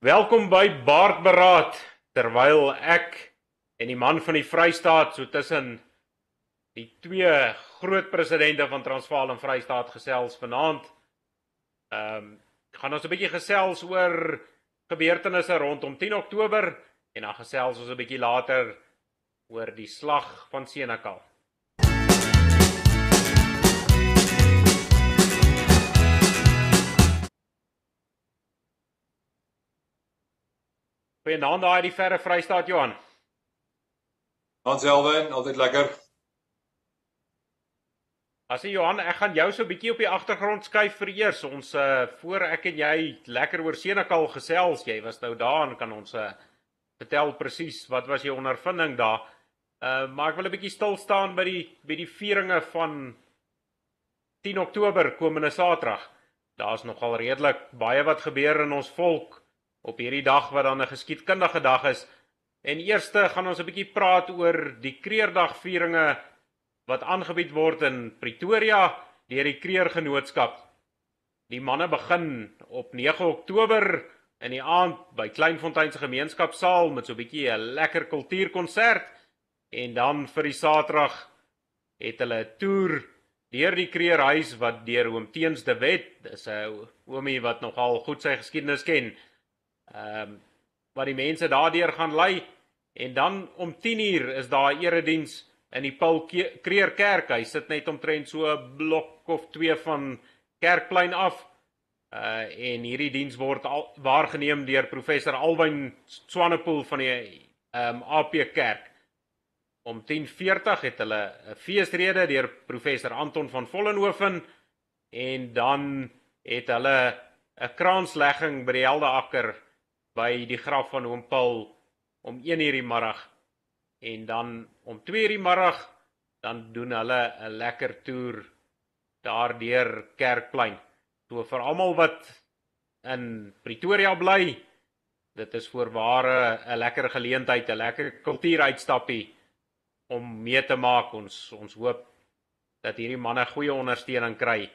Welkom by Baardberaad terwyl ek en die man van die Vrystaat so tussen die twee groot presidente van Transvaal en Vrystaat gesels vanaand. Ehm um, gaan ons 'n bietjie gesels oor gebeurtenisse rondom 10 Oktober en dan gesels ons 'n bietjie later oor die slag van Senekal. Goeienaand daai die verre Vrystaat Johan. Hans Elwin, altyd lekker. As jy Johan, ek gaan jou so 'n bietjie op die agtergrond skuif vir eers. Ons uh voor ek en jy lekker oor Senekal gesels. Jy was nou daar en kan ons uh vertel presies wat was jou ondervinding daar? Uh maar ek wil 'n bietjie stil staan by die by die vieringe van 10 Oktober komende Saterdag. Daar's nogal redelik baie wat gebeur in ons volk op hierdie dag wat dan 'n geskiedkundige dag is. En eerste gaan ons 'n bietjie praat oor die Kreerdagvieringe wat aangebied word in Pretoria deur die Kreergenootskap. Die manne begin op 9 Oktober in die aand by Kleinfontein se gemeenskapsaal met so 'n bietjie 'n lekker kultuurkonsert en dan vir die Saterdag het hulle 'n toer deur die Kreerhuis wat deur oom Teens de Wet, dis 'n oomie wat nogal goed sy geskiedenis ken, Ehm um, wat die mense daardeur gaan lei en dan om 10uur is daar 'n erediens in die Paul Kreer Kerk. Hy sit net omtrent so 'n blok of 2 van Kerkplein af. Uh en hierdie diens word al, waargeneem deur professor Alwyn Swanepoel van die ehm um, AP Kerk. Om 10:40 het hulle 'n feesrede deur professor Anton van Vollenhoven en dan het hulle 'n kraanslegging by die Heldeakker by die graf van oom Paul om 1:00 die middag en dan om 2:00 die middag dan doen hulle 'n lekker toer daardeur Kerkplein. So vir almal wat in Pretoria bly, dit is voorware 'n lekker geleentheid, 'n lekker kultuuruitstappie om mee te maak. Ons ons hoop dat hierdie manne goeie ondersteuning kry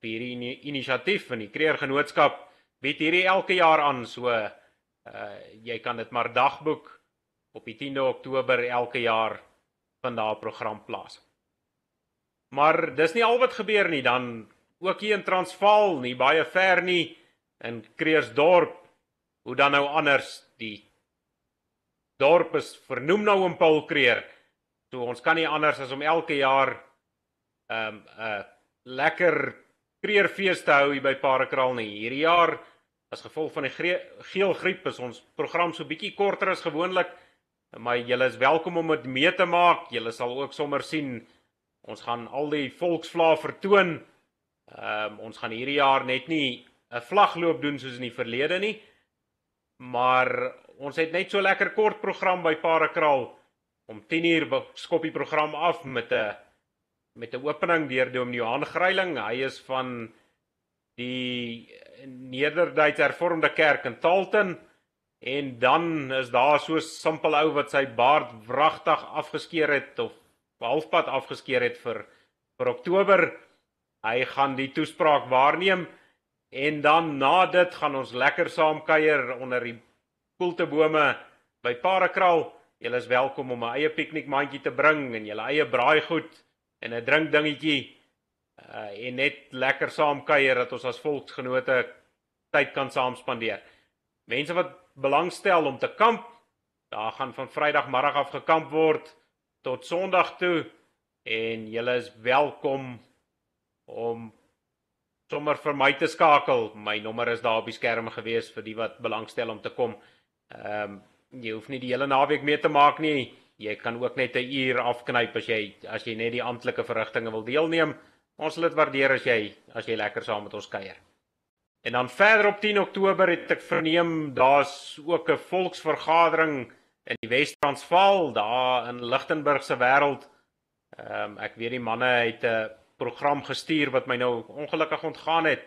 vir hierdie inisiatief van die Kreergenootskap bied hierdie elke jaar aan so uh jy kan dit maar dagboek op die 10de Oktober elke jaar van daardie program plaas. Maar dis nie al wat gebeur nie dan ook hier in Transvaal nie baie ver nie in Kreersdorp hoe dan nou anders die dorp is vernoem nou om Paul Kreer. So ons kan nie anders as om elke jaar 'n um, 'n uh, lekker kreerfees te hou hier by Parakraal nie. Hierdie jaar as gevolg van die geel griep is ons program so bietjie korter as gewoonlik. Maar julle is welkom om dit mee te maak. Julle sal ook sommer sien ons gaan al die volksvlae vertoon. Ehm um, ons gaan hierdie jaar net nie 'n vlagloop doen soos in die verlede nie. Maar ons het net so lekker kort program by Parakraal om 10uur skop die program af met 'n met 'n opening deur Dominee Johan Greiling. Hy is van die Nederduits Hervormde Kerk in Talton en dan is daar so 'n simpel ou wat sy baard wragtig afgeskeer het of halfpad afgeskeer het vir vir Oktober. Hy gaan die toespraak waarneem en dan na dit gaan ons lekker saam kuier onder die koeltebome by Parakraal. Julle is welkom om 'n eie piknikmandjie te bring en julle eie braaigoed en 'n drinkdingetjie uh en net lekker saam kuier dat ons as volksgenote tyd kan saam spandeer. Mense wat belangstel om te kamp, daar gaan van Vrydagmiddag af gekamp word tot Sondag toe en julle is welkom om sommer vir my te skakel. My nommer is daar op die skerm gewees vir die wat belangstel om te kom. Ehm um, jy hoef nie die hele naweek mee te maak nie jy kan ook net 'n uur afknyp as jy as jy net die amptelike verrigtinge wil deelneem. Ons sal dit waardeer as jy as jy lekker saam met ons kuier. En dan verder op 10 Oktober het ek verneem daar's ook 'n volksvergadering in die Wes-Transvaal daar in Lichtenburg se wêreld. Ehm um, ek weet die manne het 'n program gestuur wat my nou ongelukkig ontgaan het,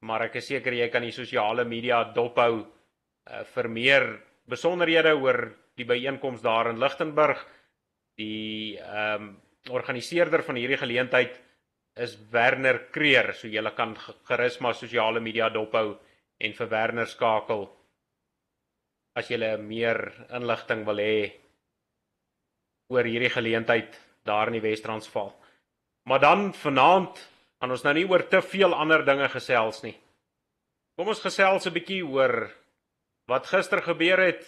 maar ek is seker jy kan die sosiale media dophou uh, vir meer besonderhede oor die byeenkoms daar in Lichtenburg. Die ehm um, organiseerder van hierdie geleentheid is Werner Kreer. So jy kan gerus maar sosiale media dophou en vir Werner skakel as jy meer inligting wil hê oor hierdie geleentheid daar in die Wes-Transvaal. Maar dan vanaand gaan ons nou nie oor te veel ander dinge gesels nie. Kom ons gesels 'n bietjie oor wat gister gebeur het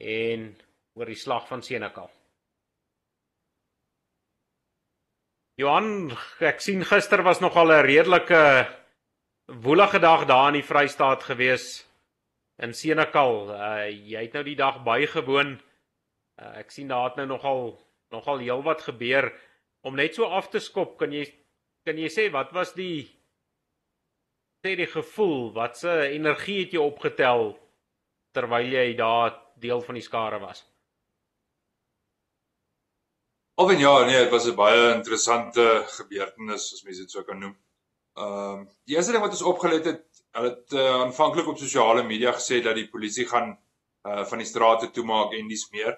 en oor die slag van Senekal. Johan, ek sien gister was nogal 'n redelike woelige dag daar in die Vrystaat gewees in Senekal. Uh jy het nou die dag bygewoon. Uh, ek sien daar het nou nogal nogal heelwat gebeur om net so af te skop. Kan jy kan jy sê wat was die sê die gevoel, wat se energie het jy opgetel terwyl jy daar deel van die skare was? Of en ja, nee, dit was 'n baie interessante gebeurtenis as mens dit sou kan noem. Ehm uh, die eerste ding wat ons opgelet het, hulle het uh, aanvanklik op sosiale media gesê dat die polisie gaan uh van die strate toemaak en dis meer.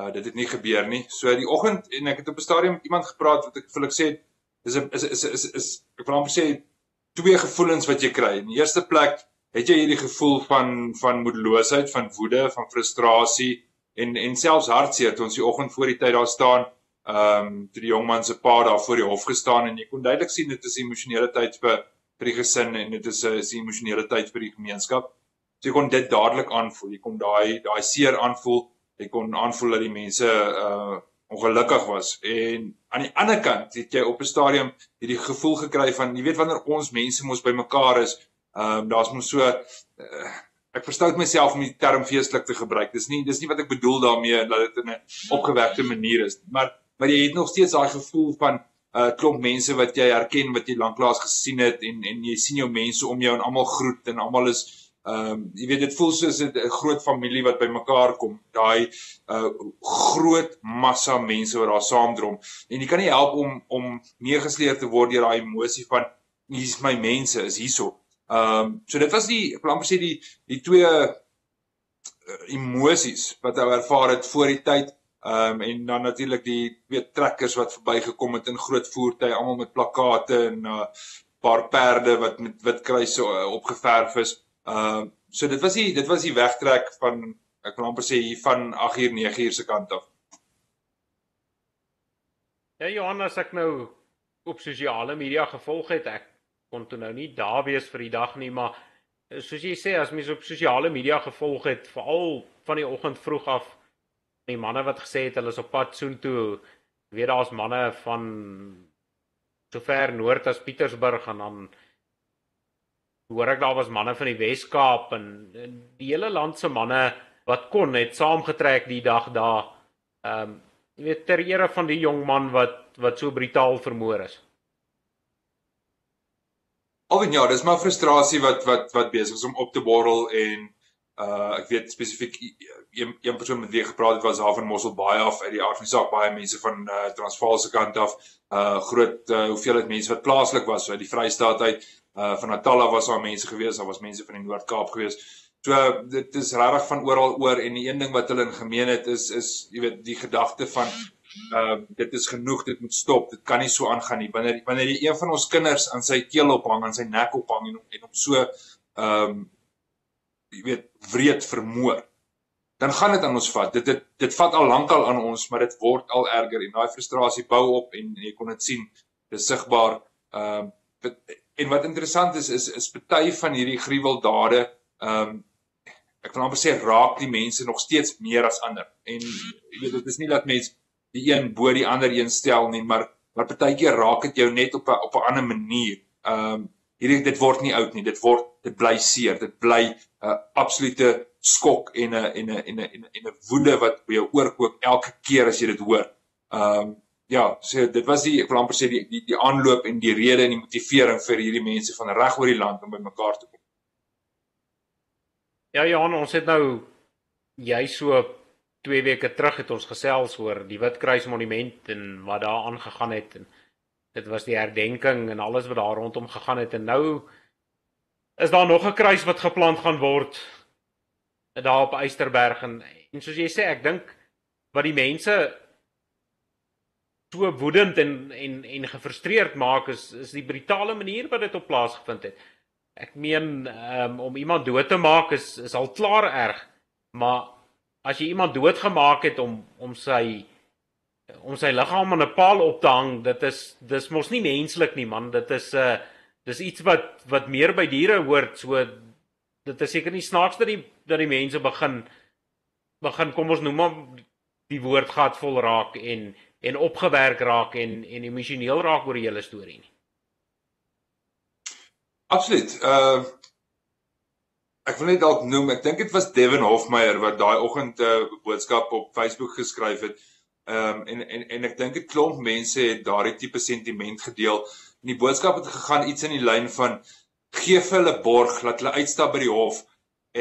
Uh dit het nie gebeur nie. So die oggend en ek het op 'n stadium met iemand gepraat wat ek vir ek sê dis 'n is is is is ek wil amper sê twee gevoelens wat jy kry. In die eerste plek het jy hierdie gevoel van van moedeloosheid, van woede, van frustrasie en en selfs hartseer toe ons die oggend voor die tyd daar staan. Ehm um, toe die jong man se pa daar voor die hof gestaan en jy kon duidelik sien dit is emosionele tyd vir vir die gesin en dit is 'n is emosionele tyd vir die gemeenskap. So jy kon dit dadelik aanvoel. Jy kon daai daai seer aanvoel jy kon aanvoel dat die mense uh ongelukkig was en aan die ander kant het jy op 'n stadium hierdie gevoel gekry van jy weet wanneer ons mense mos bymekaar is ehm um, daar's mos so uh, ek verstout myself om die term feestelik te gebruik dis nie dis nie wat ek bedoel daarmee dat dit in 'n opgewekte manier is maar maar jy het nog steeds daai gevoel van 'n uh, klomp mense wat jy herken wat jy lanklaas gesien het en en jy sien jou mense om jou en almal groet en almal is Ehm um, jy weet dit voel soos 'n groot familie wat bymekaar kom. Daai uh groot massa mense wat daar saamdrom en jy kan nie help om om neergesleer te word deur daai emosie van hier's my mense is hierso. Ehm um, so dit was die ek amper sê die die twee uh, emosies wat hy ervaar het voor die tyd. Ehm um, en dan natuurlik die weet trekkers wat verbygekom het in groot voertuie almal met plakkate en 'n uh, paar perde wat met wit kruise uh, opgeverf is. Ehm uh, so dit was die dit was die wegtrek van ek wil amper sê hier van 8 uur 9 uur se kant af. Ja Johannes ek nou op sosiale media gevolg het ek kon toe nou nie daar wees vir die dag nie maar eh, soos jy sê as mens op sosiale media gevolg het veral van die oggend vroeg af die manne wat gesê het hulle is op pad soontoe weet daar's manne van sover noord as Pietersburg en dan hoor ek daar was manne van die Wes-Kaap en, en die hele land se manne wat kon het saamgetrek die dag daar. Ehm um, weet ter ere van die jong man wat wat so brutaal vermoor is. Alwen ja, dis maar frustrasie wat wat wat besig is om op te borrel en uh ek weet spesifiek een een persoon met wie ek gepraat het was daar van Mosselbaai af uit die aard van die saak baie mense van uh Transvaal se kant af uh groot uh, hoeveelheid mense wat plaaslik was uit die Vrystaat uit uh van Natal was daar mense gewees, daar was mense van die Noord-Kaap gewees. So dit is regtig van oral oor en die een ding wat hulle in gemeen het is is jy weet die gedagte van uh dit is genoeg, dit moet stop. Dit kan nie so aangaan nie. Wanneer wanneer jy een van ons kinders aan sy keel ophang, aan sy nek ophang en en hom so ehm um, jy weet wreed vermoor dan gaan dit aan ons vat. Dit dit dit vat al lankal aan ons, maar dit word al erger en daai frustrasie bou op en jy kon dit sien. Dit is sigbaar. Ehm uh, En wat interessant is is is party van hierdie gruweldade ehm um, ek kan amper sê raak die mense nog steeds meer as ander. En jy weet dit is nie dat mense die een bo die ander een stel nie, maar maar partykeer raak dit jou net op 'n op 'n ander manier. Ehm um, hierdie dit word nie oud nie. Dit word dit bly seer. Dit bly 'n uh, absolute skok en 'n en 'n en 'n en 'n woede wat by jou oorkook elke keer as jy dit hoor. Ehm um, ja, so dit was die ek wil amper sê die die die aanloop en die rede en die motivering vir hierdie mense van reg oor die land om bymekaar te kom. Ja Johan, ons het nou jy so 2 weke terug het ons gesels oor die Witkruis monument en wat daar aangegaan het en dit was die herdenking en alles wat daar rondom gegaan het. En nou is daar nog 'n kruis wat geplant gaan word daar op Eysterberg. En en soos jy sê ek dink wat die mense so woedend en en en gefrustreerd maak is is die brutale manier wat dit op plaas gevind het. Ek meen um, om iemand dood te maak is is al klaar erg, Maar as jy iemand doodgemaak het om om sy om sy liggaam aan 'n paal op te hang, dit is dis mos nie menslik nie man, dit is 'n uh, dis iets wat wat meer by diere hoort, so dit is seker nie snaaks dat die dat die mense begin begin kom ons noem maar die woord gat vol raak en en opgewerk raak en en emosioneel raak oor die hele storie nie. Absoluut. Uh ek wil net dalk noem, ek dink dit was Devin Hofmeyer wat daai oggend 'n uh, boodskap op Facebook geskryf het. Ehm um, en en en ek dink 'n klomp mense het daardie tipe sentiment gedeel. En die boodskap het gegaan iets in die lyn van gee vir hulle borg dat hulle uitstap by die hof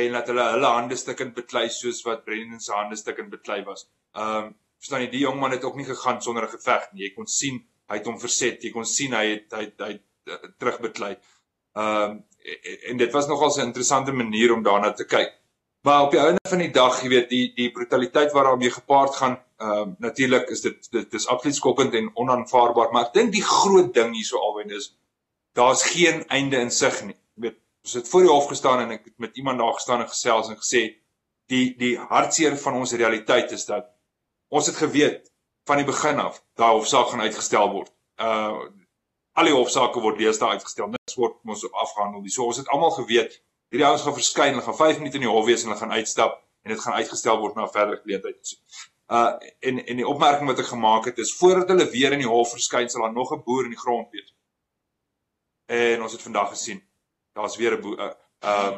en dat hulle hulle hande stukkend beklei soos wat Brendan se hande stukkend beklei was. Ehm um, verstaan jy, die jong man het ook nie gegaan sonder 'n geveg nie. Jy kon sien hy het hom verset. Jy kon sien hy het hy het, hy het, uh, terugbeklei. Ehm um, en dit was nogal 'n interessante manier om daarna te kyk. Maar op die einde van die dag, jy weet, die die brutaliteit waarmee gepaard gaan, ehm um, natuurlik is dit dit is absoluut skokkend en onaanvaarbaar, maar ek dink die groot ding hierso alwen is daar's geen einde in sig nie. Jy weet, ons het voor die hof gestaan en ek het met iemand daar gestaan en gesels en gesê die die hartseer van ons realiteit is dat ons het geweet van die begin af daai hofsaak gaan uitgestel word. Uh al die hofsaake word deesdae uitgestel. Niks word mos op afgehandel nie. So ons het almal geweet hierdie ouens gaan verskyn, hulle gaan 5 minute in die hof wees en hulle gaan uitstap en dit gaan uitgestel word na 'n verdere geleentheid. Uh en en die opmerking wat ek gemaak het is voordat hulle weer in die hof verskyn sal daar nog 'n boer in die grond wees. En ons het vandag gesien daar's weer 'n boer uh, uh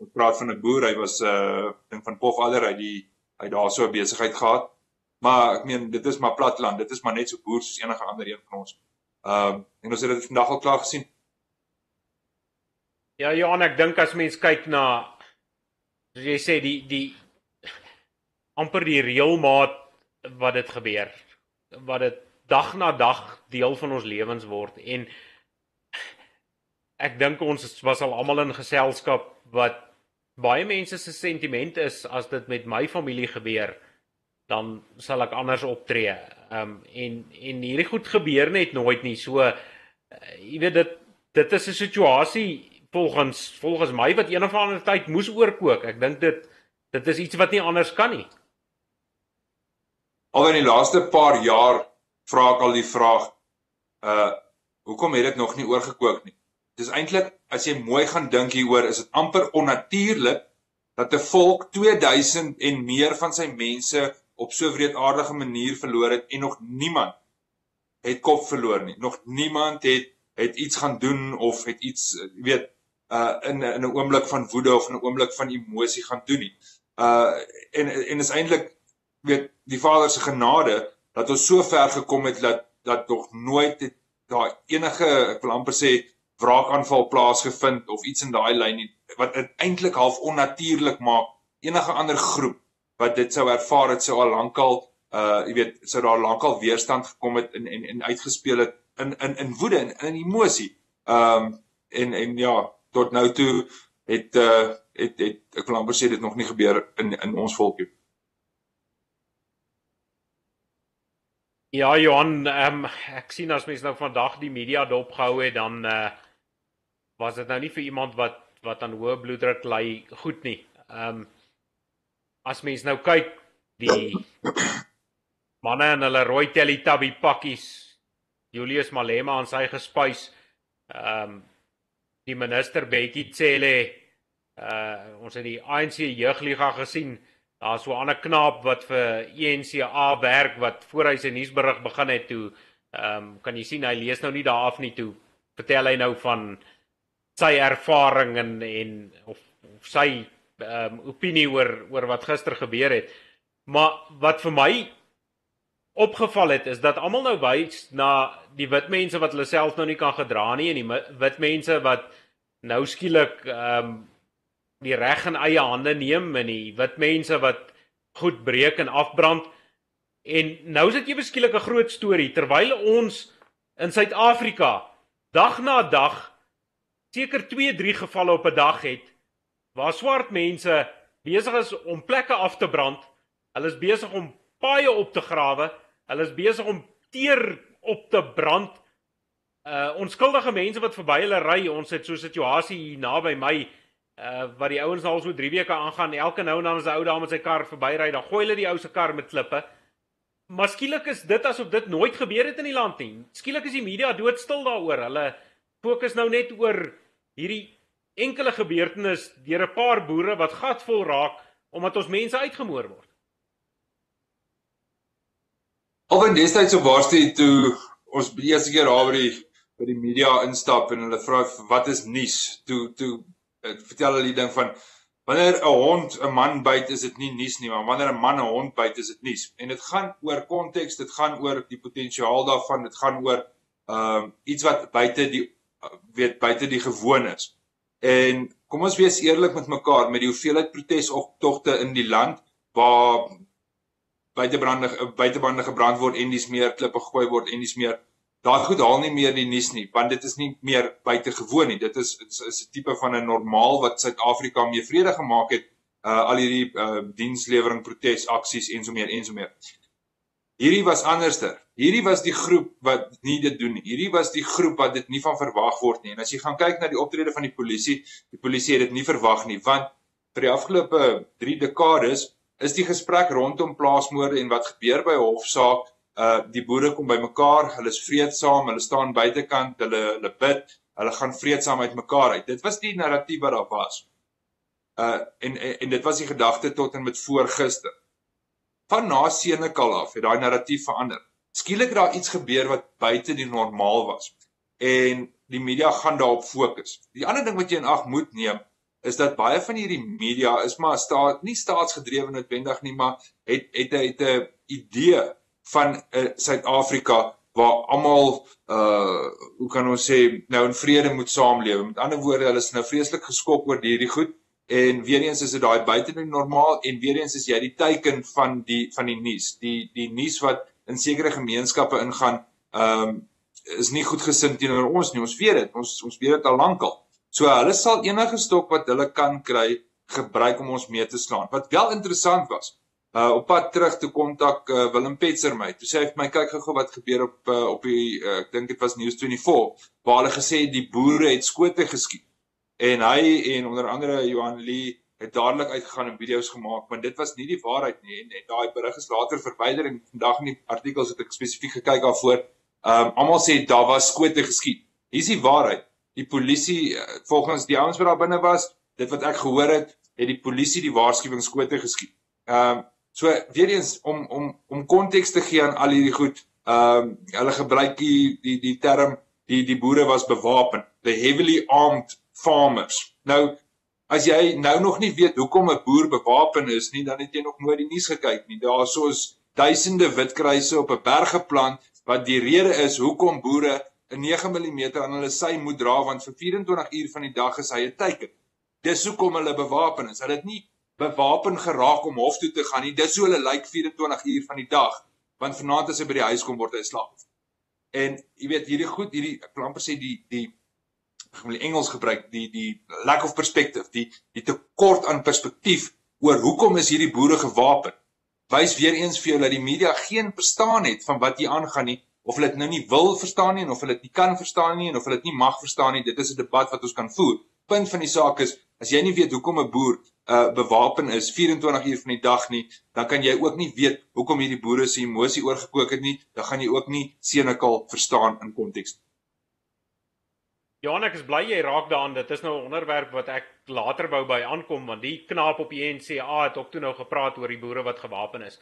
ons praat van 'n boer, hy was uh ding van Pof Aller uit die hy daar so 'n besigheid gehad. Maar ek meen dit is maar platland, dit is maar net so boer soos enige ander een van ons. Ehm um, en ons het dit vandag al klaar gesien. Ja, Johan, ek dink as mens kyk na soos jy sê die die amper die reëlmaat wat dit gebeur. Wat dit dag na dag deel van ons lewens word en ek dink ons was al almal in geselskap wat baie mense se sentiment is as dit met my familie gebeur dan sal ek anders optree. Ehm um, en en hierdie goed gebeur net nooit nie. So uh, jy weet dit dit is 'n situasie volgens volgens my wat een of ander tyd moes oorkook. Ek dink dit dit is iets wat nie anders kan nie. Al in die laaste paar jaar vra ek al die vraag uh hoekom het dit nog nie oorgekook nie? Dis eintlik as jy mooi gaan dink hieroor, is dit amper onnatuurlik dat 'n volk 2000 en meer van sy mense op so wreedaardige manier verloor het en nog niemand het kop verloor nie. Nog niemand het het iets gaan doen of het iets weet uh in in 'n oomblik van woede of in 'n oomblik van emosie gaan doen nie. Uh en en is eintlik weet die Vader se genade dat ons so ver gekom het dat dat nog nooit het daar enige ek wil amper sê wraakaanval plaasgevind of iets in daai lyn nie wat eintlik half onnatuurlik maak enige ander groep wat dit sou ervaar het sou al lankal uh jy weet sou daar lankal weerstand gekom het en en en uitgespeel het in in in woede en in emosie. Um en en ja, tot nou toe het uh het het ek wil amper sê dit nog nie gebeur in in ons volkie. Ja Johan, um, ek sien as mense nou vandag die media dopgehou het dan uh was dit nou nie vir iemand wat wat aan hoë bloeddruk ly goed nie. Um as mens nou kyk die manne in hulle rooi Teletubby pakkies Julius Malema aan sy gespuis ehm um, die minister Betty Cele uh ons het die ANC jeugliga gesien daar's so 'n ander knaap wat vir ENCA werk wat voor hy sy nuusberig begin het toe ehm um, kan jy sien hy lees nou nie daar af nie toe vertel hy nou van sy ervaring en en of, of sy ehm um, opinie oor oor wat gister gebeur het. Maar wat vir my opgeval het is dat almal nou wys na die wit mense wat hulle self nou nie kan gedra nie en die wit mense wat nou skielik ehm um, die reg in eie hande neem en die wit mense wat goed breek en afbrand. En nou is dit ewe skielik 'n groot storie terwyl ons in Suid-Afrika dag na dag seker 2, 3 gevalle op 'n dag het waar swart mense besig is om plekke af te brand. Hulle is besig om paaie op te grawe. Hulle is besig om teer op te brand. Uh onskuldige mense wat verby hulle ry. Ons het so 'n situasie hier naby my uh wat die ouens al so 3 weke aangaan. Elke nou en dan as 'n ou daar met sy kar verbyry, dan gooi hulle die ou se kar met klippe. Maar skielik is dit asof dit nooit gebeur het in die land nie. Skielik is die media doodstil daaroor. Hulle fokus nou net oor hierdie enkele gebeurtenis deur 'n paar boere wat gatvol raak omdat ons mense uitgemoor word. Alwen destyds op waarskynlik toe ons die eerste keer daar by die by die media instap en hulle vra wat is nuus? Toe toe eh, vertel hulle die ding van wanneer 'n hond 'n man byt is dit nie nuus nie, maar wanneer 'n man 'n hond byt is dit nuus. En dit gaan oor konteks, dit gaan oor die potensiaal daarvan, dit gaan oor ehm um, iets wat buite die weet buite die gewoon is. En kom ons wees eerlik met mekaar met die hoeveelheid protesoptogte in die land waar buitebrande buitebande gebrand word en dis meer klippe gegooi word en dis meer daai goed haal nie meer die nuus nie want dit is nie meer buitengewoon nie dit is is 'n tipe van 'n normaal wat Suid-Afrika mee vrede gemaak het uh, al hierdie uh, dienslewering protesaksies en so meer en so meer Hierdie was anderster. Hierdie was die groep wat nie dit doen nie. Hierdie was die groep wat dit nie van verwag word nie. En as jy gaan kyk na die optrede van die polisie, die polisie het dit nie verwag nie, want vir die afgelope 3 dekades is die gesprek rondom plaasmoorde en wat gebeur by hofsaak, uh die boere kom bymekaar, hulle is vreedsaam, hulle staan buitekant, hulle hulle bid, hulle gaan vreedsaam uit mekaar uit. Dit was die narratief wat daar was. Uh en en dit was die gedagte tot en met voor gister van na Senekal af het daai narratief verander. Skielik het daar iets gebeur wat buite die normaal was en die media gaan daarop fokus. Die ander ding wat jy in ag moet neem is dat baie van hierdie media is maar staat nie staatsgedrewe noodwendig nie, maar het het het 'n idee van 'n uh, Suid-Afrika waar almal uh hoe kan ons sê nou in vrede moet saamlewe. Met ander woorde, hulle is nou vreeslik geskok oor hierdie goed En weer eens is dit daai buite die normaal en weer eens is jy die teiken van die van die nuus. Die die nuus wat in sekere gemeenskappe ingaan, ehm um, is nie goed gesind teenoor ons nie. Ons weet dit. Ons ons weet dit al lankal. So hulle sal enige stok wat hulle kan kry gebruik om ons mee te slaan. Wat wel interessant was, uh op pad terug toe kontak uh, Willem Petzer my. Toe sê hy vir my kyk gou-gou wat gebeur op uh, op die uh, ek dink dit was News 24 waar hulle gesê die boere het skote geskiet en hy en onder andere Johan Lee het dadelik uitgegaan en video's gemaak want dit was nie die waarheid nie en, en daai berig is later verwyder en vandag in die artikels het ek spesifiek gekyk daarvoor. Um, almal sê daar was skote geskiet. Hier is die waarheid. Die polisie eh, volgens die ouens wat daar binne was, dit wat ek gehoor het, het die polisie die waarskuwingsskote geskiet. Ehm um, so weer eens om om om konteks te gee aan al hierdie goed. Ehm um, hulle gebruik die die die term die die boere was bewapen. The heavily armed farmers. Nou as jy nou nog nie weet hoekom 'n boer bewapen is nie, dan het jy nog nooit die nuus gekyk nie. Daar is soos duisende witkruise op 'n berg geplant wat die rede is hoekom boere 'n 9 mm aan hulle sy moet dra want vir 24 uur van die dag is hy 'n teiken. Dis hoekom hulle bewapen is. Hulle het nie bewapen geraak om hof toe te gaan nie. Dis hoe hulle lyk 24 uur van die dag. Want vanaand as hy by die huis kom word hy slaap. En jy weet hierdie goed, hierdie ek wil amper sê die die ek wil Engels gebruik, die die lack of perspective, die die tekort aan perspektief oor hoekom is hierdie boere gewapen. Wys weer eens vir jou dat die media geen verstaan het van wat hier aangaan nie, of hulle dit nou nie wil verstaan nie en of hulle dit nie kan verstaan nie en of hulle dit nie mag verstaan nie. Dit is 'n debat wat ons kan voer. Punt van die saak is, as jy nie weet hoekom 'n boer uh bewapen is 24 uur van die dag nie, dan kan jy ook nie weet hoekom hierdie boere se emosie oorgekook het nie. Dan gaan jy ook nie senekal verstaan in konteks nie. Johan, ek is bly jy raak daaraan. Dit is nou 'n onderwerp wat ek later wou by aankom want die knaap op die NCA het ook toe nou gepraat oor die boere wat gewapen is.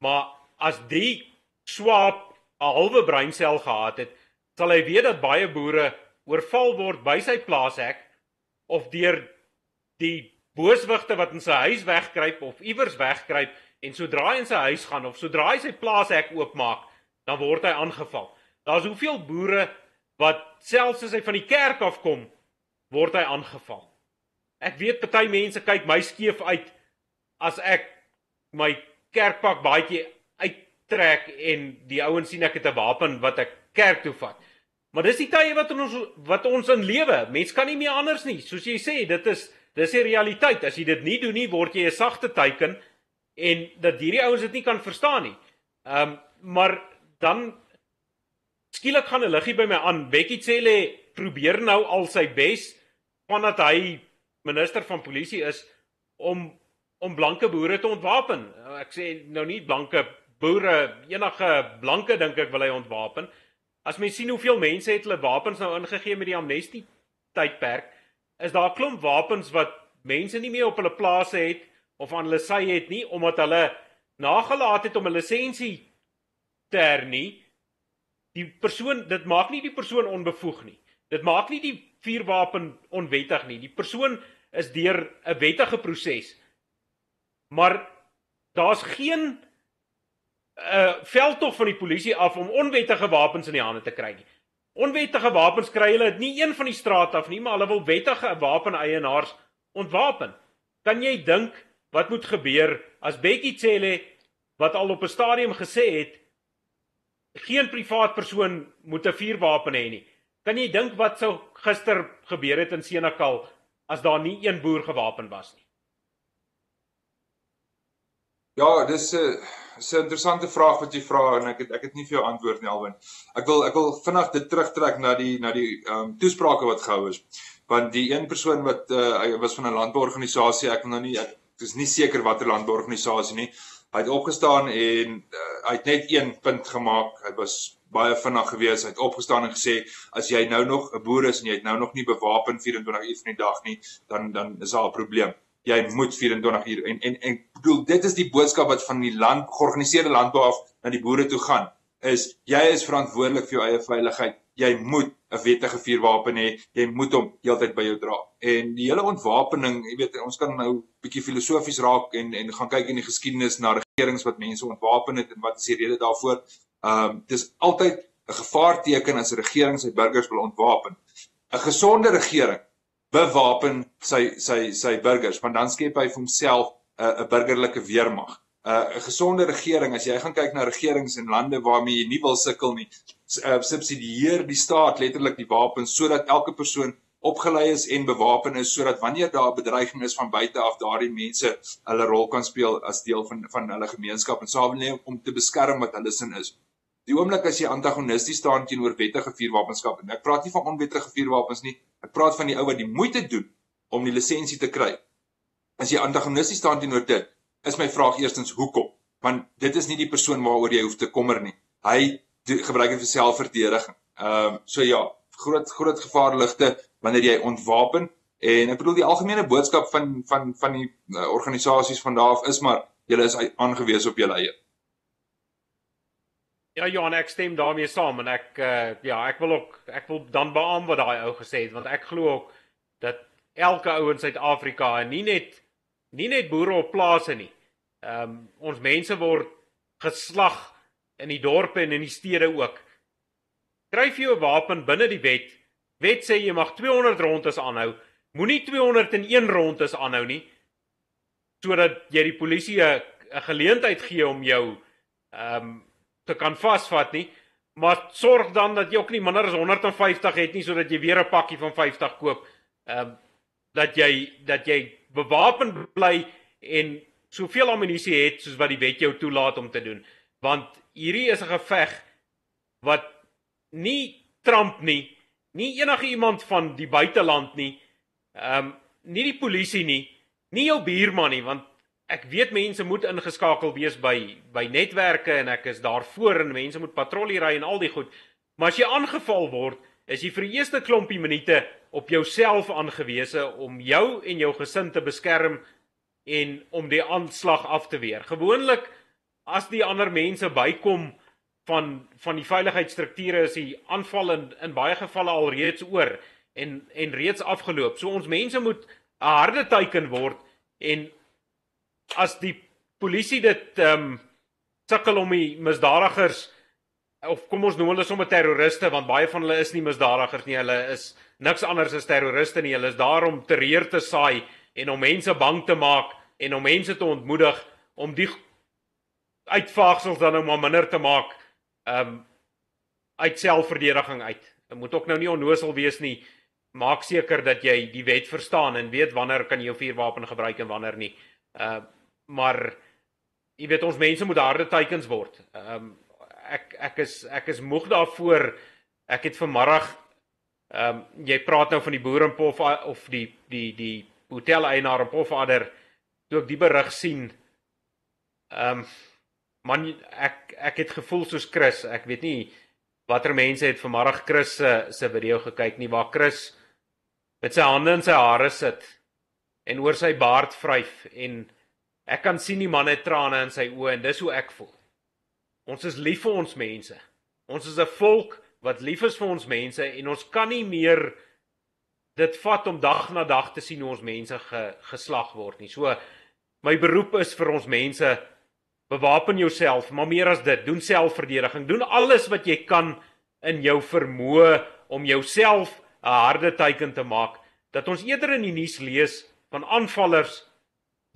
Maar as die swap 'n halwe breinsel gehad het, sal hy weet dat baie boere oorval word by sy plaashek of deur die booswigte wat in sy huis wegkruip of iewers wegkruip en sodra hy in sy huis gaan of sodra hy sy plaashek oopmaak, dan word hy aangeval. Daar's hoeveel boere wat selfs as hy van die kerk af kom, word hy aangeval. Ek weet party mense kyk my skeef uit as ek my kerkpak baadjie uittrek en die ouens sien ek het 'n wapen wat ek kerk toe vat. Maar dis die tye wat ons wat ons in lewe. Mens kan nie meer anders nie. Soos jy sê, dit is dis die realiteit. As jy dit nie doen nie, word jy 'n sagte teiken en dat hierdie ouens dit nie kan verstaan nie. Ehm um, maar dan skielik gaan 'n liggie by my aan. Bekkie Cele probeer nou al sy bes vandat hy minister van polisie is om om blanke boere te ontwapen. Ek sê nou nie blanke boere, enige blanke dink ek wil hy ontwapen. As mens sien hoeveel mense het hulle wapens nou ingegee met die amnestie tydperk, is daar 'n klomp wapens wat mense nie meer op hulle plase het of aan hulle sy het nie omdat hulle nagelaat het om 'n lisensie te hernie. Die persoon, dit maak nie die persoon onbevoeg nie. Dit maak nie die vuurwapen onwettig nie. Die persoon is deur 'n wettige proses. Maar daar's geen 'n uh, veldtog van die polisie af om onwettige wapens in die hande te kry nie. Onwettige wapens kry hulle nie een van die straat af nie, maar hulle wil wettige wapeneienaars ontwapen. Kan jy dink wat moet gebeur as Bekkie Cele wat al op 'n stadium gesê het geen privaat persoon moet 'n vuurwapen hê nie. Kan jy dink wat sou gister gebeur het in Senekal as daar nie een boer gewapen was nie? Ja, dis 'n is 'n interessante vraag wat jy vra en ek het ek het nie vir jou antwoord nie Alwin. Ek wil ek wil vinnig dit terugtrek na die na die ehm um, toesprake wat gehou is. Want die een persoon wat uh, hy was van 'n landbouorganisasie, ek wil nou nie ek is nie seker watter landbouorganisasie nie. Hy het opgestaan en uh, hy het net een punt gemaak. Hy was baie vinnig geweest. Hy het opgestaan en gesê as jy nou nog 'n boer is en jy het nou nog nie bewapen 24 uur van die dag nie, dan dan is daar 'n probleem. Jy moet 24 uur en en en bedoel dit is die boodskap wat van die land georganiseerde landbou af na die boere toe gaan is jy is verantwoordelik vir jou eie veiligheid. Jy moet 'n wettige vuurwapen hê. Jy moet hom heeltyd by jou dra. En die hele ontwapening, jy weet, ons kan nou bietjie filosofies raak en en gaan kyk in die geskiedenis na regerings wat mense ontwapen het en wat is die rede daarvoor? Ehm um, dis altyd 'n gevaarteken as 'n regering sy burgers wil ontwapen. 'n Gesonde regering bewapen sy sy sy burgers want dan skep hy vir homself 'n 'n burgerlike weermag. 'n 'n gesonde regering as jy gaan kyk na regerings in lande waarmee jy nie wil sukkel nie, uh, subsidieer die staat letterlik die wapens sodat elke persoon opgelei is en bewapen is sodat wanneer daar 'n bedreiging is van buite af daardie mense hulle rol kan speel as deel van van hulle gemeenskap en saamleef om te beskerm wat hulle sin is. Die oomblik as jy antagonisties staan teenoor wettige vuurwapenskap en ek praat nie van onwettige vuurwapens nie, ek praat van die ou wat die moeite doen om die lisensie te kry. As jy antagonisties staan teenoor dit, is my vraag eerstens hoekom? Want dit is nie die persoon waaroor jy hoef te kommer nie. Hy gebruik dit vir selfverdediging. Ehm um, so ja, groot groot gevaarligte wanneer jy ontwapen en ek bedoel die algemene boodskap van van van die uh, organisasies van daar af is maar julle is aangewese op julle eie. Ja Johan, ek stem daarmee saam en ek uh, ja, ek wil ook ek wil dan beamoen wat daai ou gesê het want ek glo ook dat elke ou in Suid-Afrika en nie net nie net boere op plase nie. Ehm um, ons mense word geslag in die dorpe en in die stede ook. Skryf jy 'n wapen binne die wet. Wet sê jy mag 200 rondes aanhou. Moenie 201 rondes aanhou nie sodat jy die polisie 'n geleentheid gee om jou ehm um, te kan vasvat nie. Maar sorg dan dat jy ook nie minder as 150 het nie sodat jy weer 'n pakkie van 50 koop. Ehm uh, dat jy dat jy bewapen bly en soveel ammunisie het soos wat die wet jou toelaat om te doen. Want hierdie is 'n geveg wat nie Trump nie, nie enige iemand van die buiteland nie, ehm um, nie die polisie nie, nie jou buurman nie, want ek weet mense moet ingeskakel wees by by netwerke en ek is daarvoor en mense moet patrollie ry en al die goed. Maar as jy aangeval word, is jy vir die eerste klompie minute op jouself aangewese om jou en jou gesin te beskerm en om die aanslag af te weer. Gewoonlik as die ander mense bykom van van die veiligheidsstrukture is die aanval in in baie gevalle al reeds oor en en reeds afgeloop. So ons mense moet 'n harde teiken word en as die polisie dit ehm um, sukkel om die misdadigers of kom ons noem hulle sommer terroriste want baie van hulle is nie misdadigers nie hulle is niks anders as terroriste nie hulle is daar om terreur te saai en om mense bang te maak en om mense te ontmoedig om die uitvaagsels dan nou maar minder te maak ehm um, uit selfverdediging uit. Dit moet ook nou nie onnosel wees nie. Maak seker dat jy die wet verstaan en weet wanneer kan jy jou vuurwapen gebruik en wanneer nie. Uh maar jy weet ons mense moet harde teikens word. Ehm um, ek ek is ek is moeg daarvoor. Ek het vanmiddag ehm um, jy praat nou van die boerenpof of die die die hotel eienaar op Pofadder toe ek die berig sien. Ehm um, man ek ek het gevoel soos Chris. Ek weet nie watter mense het vanmiddag Chris se se video gekyk nie waar Chris met sy hande in sy hare sit en oor sy baard vryf en ek kan sien die man het trane in sy oë en dis hoe ek voel. Ons is lief vir ons mense. Ons is 'n volk wat lief is vir ons mense en ons kan nie meer dit vat om dag na dag te sien hoe ons mense ge, geslag word nie. So my beroep is vir ons mense bewapen jouself, maar meer as dit, doen selfverdediging. Doen alles wat jy kan in jou vermoë om jouself 'n harde teiken te maak dat ons eerder in die nuus lees van aanvallers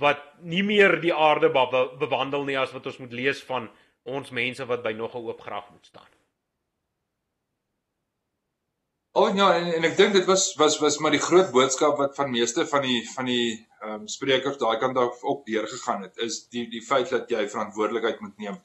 wat nie meer die aarde bewandel nie as wat ons moet lees van ons mense wat by nog 'n oop graf moet staan. O oh, ja, en, en ek dink dit was was was maar die groot boodskap wat van meeste van die van die ehm um, sprekers daai kant af op deurgegaan het, is die die feit dat jy verantwoordelikheid moet neem.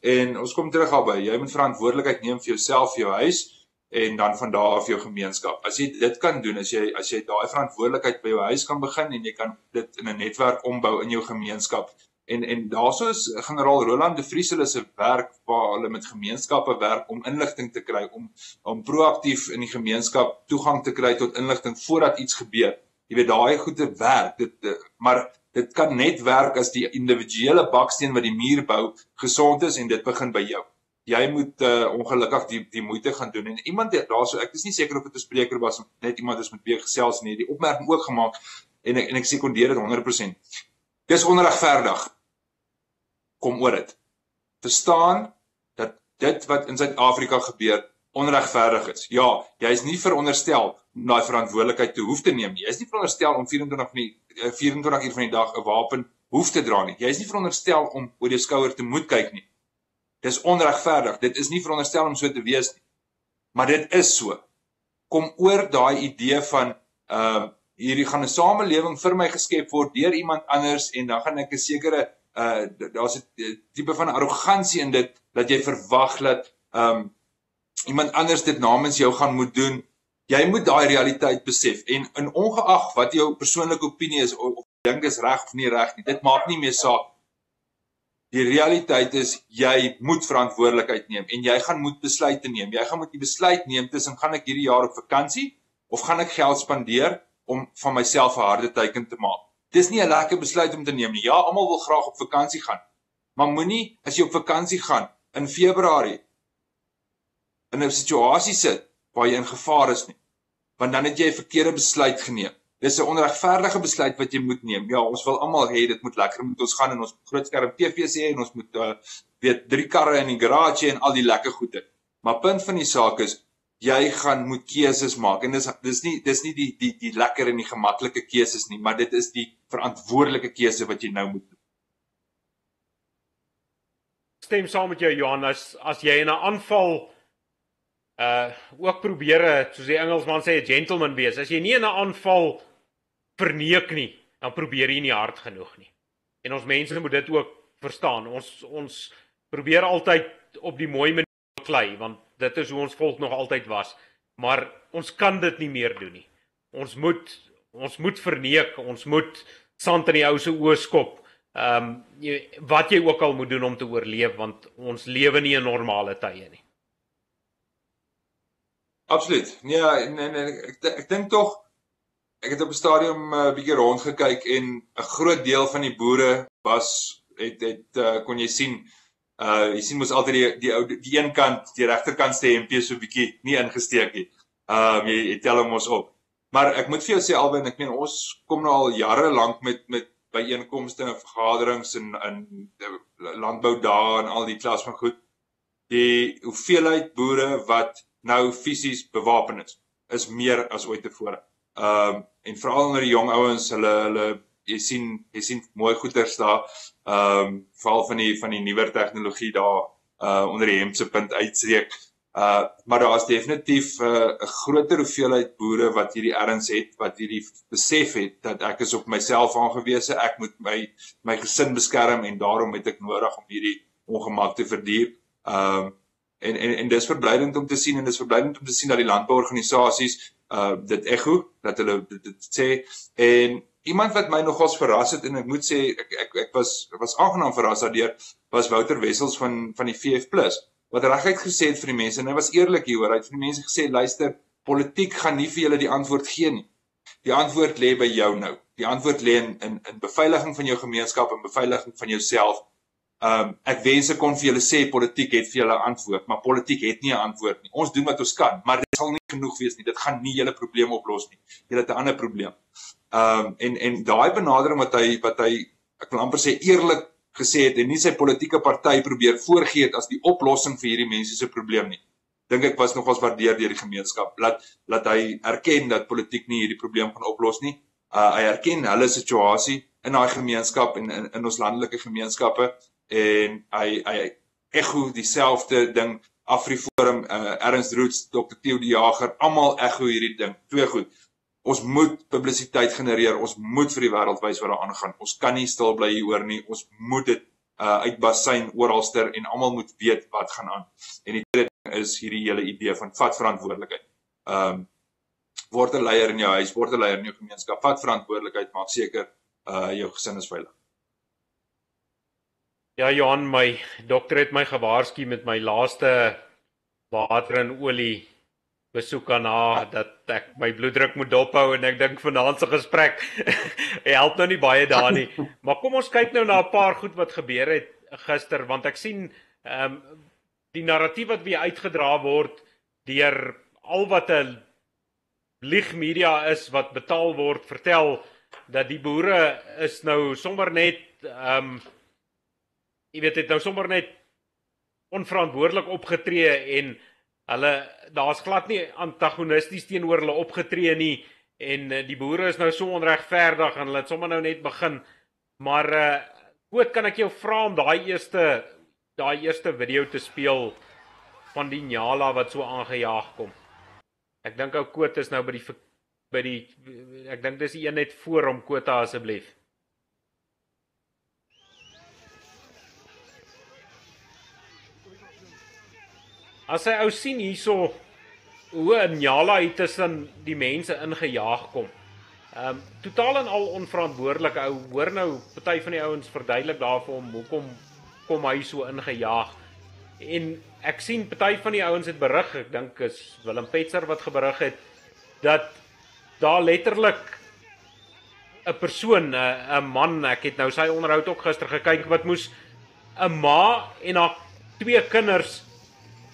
En ons kom terug daarby, jy moet verantwoordelikheid neem vir jouself, vir jou huis en dan van daar af jou gemeenskap. As jy dit kan doen, as jy as jy daai verantwoordelikheid by jou huis kan begin en jy kan dit in 'n netwerk ombou in jou gemeenskap, En en daaroor is generaal Roland de Vries hulle se werk waar hulle met gemeenskappe werk om inligting te kry om om proaktief in die gemeenskap toegang te kry tot inligting voordat iets gebeur. Jy weet daai goede werk, dit maar dit kan net werk as die individuele baksteen wat die muur bou gesond is en dit begin by jou. Jy moet uh, ongelukkig die die moeite gaan doen en iemand daarso ek is nie seker of dit 'n spreker was of net iemand is met wie gesels nie, die opmerking ook gemaak en ek, en ek sekondeer dit 100%. Dis onregverdig kom oor dit. Verstaan dat dit wat in Suid-Afrika gebeur onregverdig is. Ja, jy is nie veronderstel om daai verantwoordelikheid te hoef te neem nie. Jy is nie veronderstel om 24 van die 24 eh, uur van die dag 'n wapen hoef te dra nie. Jy is nie veronderstel om oor jou skouer te moet kyk nie. Dis onregverdig. Dit is nie veronderstel om so te wees nie. Maar dit is so. Kom oor daai idee van ehm uh, hierdie gaan 'n samelewing vir my geskep word deur iemand anders en dan gaan ek 'n sekere uh daar's 'n eh, tipe van arrogansie in dit dat jy verwag dat um iemand anders dit namens jou gaan moet doen. Jy moet daai realiteit besef en in ongeag wat jou persoonlike opinie is of dink is reg of nie reg nie, dit maak nie meer saak. Die realiteit is jy moet verantwoordelikheid neem en jy gaan moet besluite neem. Jy gaan moet die besluit neem tussen gaan ek hierdie jaar op vakansie of gaan ek geld spandeer om van myself 'n harde teiken te maak. Dis nie 'n lekker besluit om te neem nie. Ja, almal wil graag op vakansie gaan. Maar moenie as jy op vakansie gaan in Februarie in 'n situasie sit waar jy in gevaar is nie. Want dan het jy 'n verkeerde besluit geneem. Dis 'n onregverdige besluit wat jy moet neem. Ja, ons wil almal hê dit moet lekker moet ons gaan en ons groot skerm TV sê en ons moet uh, weet drie karre in die garage en al die lekker goede. Maar punt van die saak is jy gaan moet keuses maak en dis dis nie dis nie die die die lekker en die gemaklike keuses nie, maar dit is die verantwoordelike keuse wat jy nou moet doen. Stem saam met jou Johannes, as jy in 'n aanval uh ook probeer soos die Engelsman sê 'n gentleman wees. As jy nie 'n aanval verneek nie, dan probeer jy nie hard genoeg nie. En ons mense moet dit ook verstaan. Ons ons probeer altyd op die mooi manier klei want dit is hoe ons volk nog altyd was. Maar ons kan dit nie meer doen nie. Ons moet ons moet verneek, ons moet sand in die ou se oë skop. Ehm um, wat jy ook al moet doen om te oorleef want ons lewe nie in normale tye nie. Absoluut. Nee, nee, nee ek ek, ek dink tog ek het op 'n stadium 'n uh, bietjie rond gekyk en 'n groot deel van die boere was het het uh, kon jy sien uh jy sien mos altyd die die ou die een kant die regterkant se hempie so bietjie nie ingesteek nie. Um jy, jy tel hom ons op. Maar ek moet vir jou sê albei ek meen ons kom nou al jare lank met met byeenkomste en vergaderings en in landbou daar en al die klas van goed. Die hoeveelheid boere wat nou fisies bewapen is is meer as ooit tevore. Um en veral onder die jong ouens, hulle hulle jy sien jy sien mooi goeders daar. Ehm um, veral van die van die nuwer tegnologie daar uh onder die hemse punt uitstreek. Uh maar daar is definitief 'n uh, groter hoeveelheid boere wat hierdie erns het wat hierdie besef het dat ek is op myself aangewese, ek moet my my gesin beskerm en daarom het ek nodig om hierdie ongemak te verduur. Ehm um, en en en dis verblydend om te sien en dis verblydend om te sien dat die landbouorganisasies uh dit ego dat hulle dit, dit sê en iemand wat my nogals verras het en ek moet sê ek ek ek was ek was aangenaam verras daardeur was Wouter Wessels van van die VF+ wat reguit gesê het vir die mense en hy was eerlik hieroor. Hy het vir die mense gesê luister, politiek gaan nie vir julle die antwoord gee nie. Die antwoord lê by jou nou. Die antwoord lê in in in beveiliging van jou gemeenskap en beveiliging van jouself Ehm um, ek wens ek kon vir julle sê politiek het vir julle antwoord, maar politiek het nie 'n antwoord nie. Ons doen wat ons kan, maar dit sal nie genoeg wees nie. Dit gaan nie julle probleem oplos nie. Julle het 'n ander probleem. Ehm um, en en daai benadering wat hy wat hy ek wil amper sê eerlik gesê het en nie sy politieke party probeer voorgee as die oplossing vir hierdie mense se probleem nie. Dink ek was nogals waardeer deur die gemeenskap. Laat laat hy erken dat politiek nie hierdie probleem gaan oplos nie. Uh hy erken hulle situasie in daai gemeenskap en in, in ons landelike gemeenskappe en hy hy ekho dieselfde ding Afriforum uh, Ernst Roots Dr Theo die Jager almal ekho hierdie ding. Twee goed. Ons moet publisiteit genereer ons moet vir die wêreld wys wat daar aangaan. Ons kan nie stil bly hieroor nie ons moet dit uh, uitbasyn oralster en almal moet weet wat gaan aan. En die tweede ding is hierdie hele idee van vat verantwoordelikheid um word 'n leier in jou huis word 'n leier in jou gemeenskap. Vat verantwoordelikheid maak seker uh jou gesin is veilig Ja Johan, my dokter het my gewaarsku met my laaste water en olie besoek aan haar dat ek my bloeddruk moet dophou en ek dink vanaand se gesprek help nou nie baie daar nie. Maar kom ons kyk nou na 'n paar goed wat gebeur het gister want ek sien ehm um, die narratief wat weer uitgedra word deur al wat 'n lig media is wat betaal word vertel dat die boere is nou sommer net ehm um, jy weet het nou sommer net onverantwoordelik opgetree en hulle daar's glad nie antagonisties teenoor hulle opgetree nie en uh, die boere is nou so onregverdig en hulle het sommer nou net begin. Maar uh wat kan ek jou vra om daai eerste daai eerste video te speel van die Nyala wat so aangejaag kom. Ek dink ou Koot is nou by die by die ek dink dis die een net voor hom Kota asseblief As hy ou sien hierso hoe 'n Nyala hier tussen die mense ingejaag kom. Ehm um, totaal en al onverantwoordelik ou. Hoor nou, party van die ouens verduidelik daarvoor hom hoekom kom hy so ingejaag. En ek sien party van die ouens het berig, ek dink is Willem Petzer wat geberig het dat daar letterlik 'n persoon, 'n man, ek het nou sy onderhoud ook gister gekyk wat moes 'n ma en haar twee kinders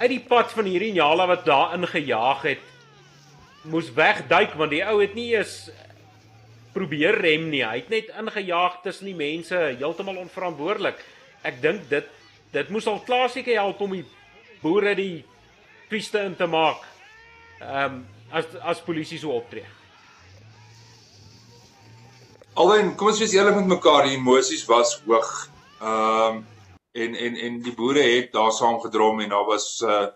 uit die pad van hierdie Njala wat daar ingejaag het moes wegduik want die ou het nie eens probeer rem nie. Hy het net ingejaag tussen die mense, heeltemal onverantwoordelik. Ek dink dit dit moes al klaar seker help om die boere die piste in te maak. Ehm um, as as polisie so optree. Alhoewel, kom ons wees eerlik met mekaar, die emosies was hoog. Ehm um, en en en die boere het daar saam gedrom en daar was uh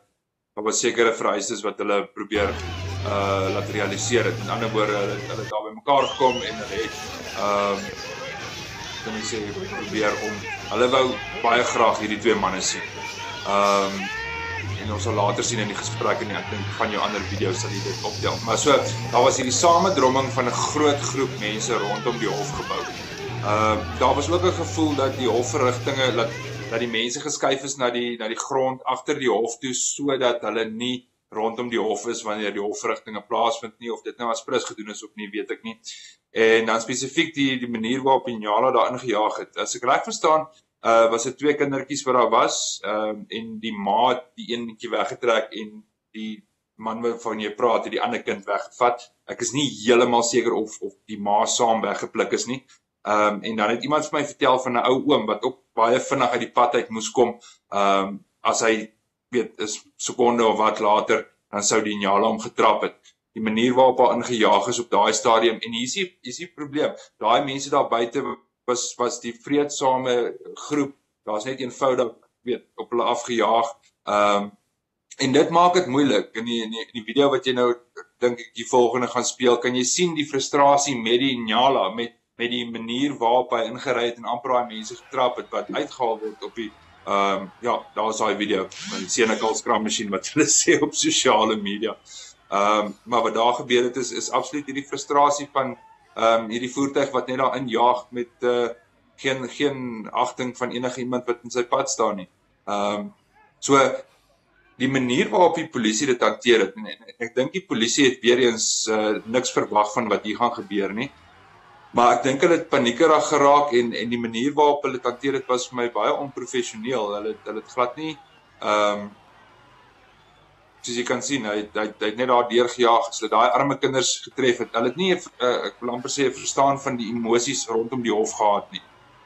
daar was sekere vereistes wat hulle probeer uh laat realiseer het. In ander woorde, hulle hulle daar by mekaar gekom en hulle het ehm uh, kan ek sê probeer om hulle wou baie graag hierdie twee manne sien. Ehm um, en ons sal later sien in die gesprek en ek dink van jou ander video's sal jy dit optel. Maar so, daar was hierdie samedromming van 'n groot groep mense rondom die hofgebou. Ehm uh, daar was ook 'n gevoel dat die hofverrigtinge dat dat die mense geskuif is na die na die grond agter die hof toe sodat hulle nie rondom die hof is wanneer die hofverrigtinge plaasvind nie of dit nou as prins gedoen is of nie weet ek nie. En dan spesifiek die die manier waarop Injala daar ingejaag het. As ek reg verstaan, uh was dit twee kindertjies wat daar was, ehm uh, en die ma het die eenetjie weggetrek en die man waarvan jy praat het die ander kind weggevat. Ek is nie heeltemal seker of of die ma saam weggepluk is nie. Ehm um, en dan het iemand vir my vertel van 'n ou oom wat ook baie vinnig uit die pad uit moes kom. Ehm um, as hy weet is sekonde of wat later dan sou die Njala hom getrap het. Die manier waarop hy ingejaag is op daai stadium en hier is die is die probleem. Daai mense daar buite was was die vredesame groep. Daar's net eenvoudig weet op hulle afgejaag. Ehm um, en dit maak dit moeilik. In die, in die in die video wat jy nou dink ek die volgende gaan speel, kan jy sien die frustrasie met die Njala met met die manier waarop hy ingery het en amper daai mense getrap het wat uitgehaal word op die ehm um, ja, daar's daai video van die Senekal skram masjien wat hulle sê op sosiale media. Ehm um, maar wat daar gebeur het is is absoluut hierdie frustrasie van ehm um, hierdie voertuig wat net daar injaag met uh geen geen agting van enige iemand wat in sy pad staan nie. Ehm um, so die manier waarop die polisie dit hanteer het en ek dink die polisie het weer eens uh, niks verwag van wat hier gaan gebeur nie. Maar ek dink hulle het paniekerig geraak en en die manier waarop hulle dit hanteer het was vir my baie onprofessioneel. Hulle hulle het glad nie ehm um, soos jy kan sien, hy hy hy het net daar deurgejaag, so daai arme kinders getref het. Hulle het nie uh, ek wil amper sê verstaan van die emosies rondom die hof gehad nie.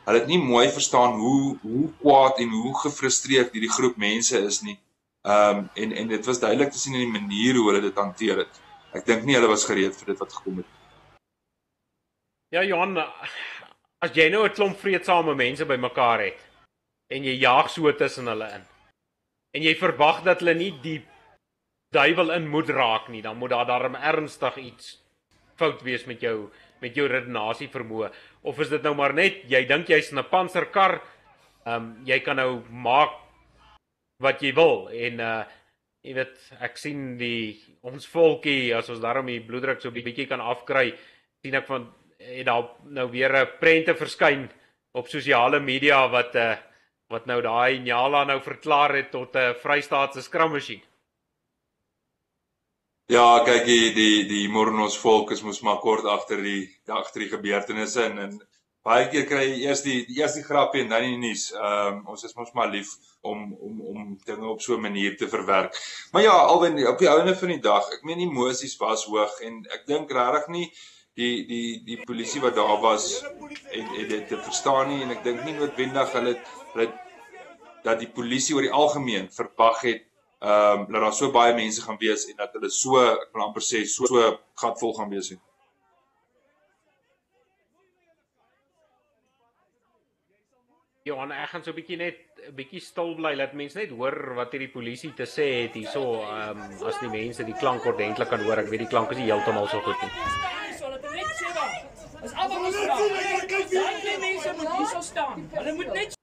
Hulle het nie mooi verstaan hoe hoe kwaad en hoe gefrustreerd hierdie groep mense is nie. Ehm um, en en dit was duidelik te sien in die manier hoe hulle dit hanteer het. Ek dink nie hulle was gereed vir dit wat gekom het. Ja Johan, as jy nou 'n klomp vreedsame mense bymekaar het en jy jaag so tussen hulle in. En jy verwag dat hulle nie die duiwel in moet raak nie, dan moet daar darm ernstig iets fout wees met jou met jou redenasie vermoë of is dit nou maar net jy dink jy's in 'n panserkar, ehm um, jy kan nou maak wat jy wil en uh jy weet ek sien die ons volkie as ons daarom die bloeddruk so 'n bietjie kan afkry sien ek van het daar nou weer 'n prente verskyn op sosiale media wat uh wat nou daai Nyala nou verklaar het tot 'n uh, Vrystaatse skrammasjien. Ja, kyk die die die Mornos volk is mos maar kort agter die agter die gebeurtenisse en en baie keer kry jy eers die die eerste grappie en dan die nuus. Ehm um, ons is mos maar lief om om om dinge op so 'n manier te verwerk. Maar ja, alwen op die einde van die dag, ek meen emosies was hoog en ek dink regtig nie die die die polisie wat daar was en en dit te verstaan nie en ek dink nie noodwendig hulle hulle dat die polisie oor die algemeen verwag het ehm um, dat daar so baie mense gaan wees en dat hulle so ek wil amper sê so so gatvol gaan wees nie. Johan, ek gaan so 'n bietjie net 'n bietjie stil bly dat mense net hoor wat hierdie polisie te sê het hierso, ehm um, as die mense die klank ordentlik kan hoor. Ek weet die klank is nie heeltemal so goed nie. Is almal ons vra. Daai mense moet hier so staan. Hulle moet net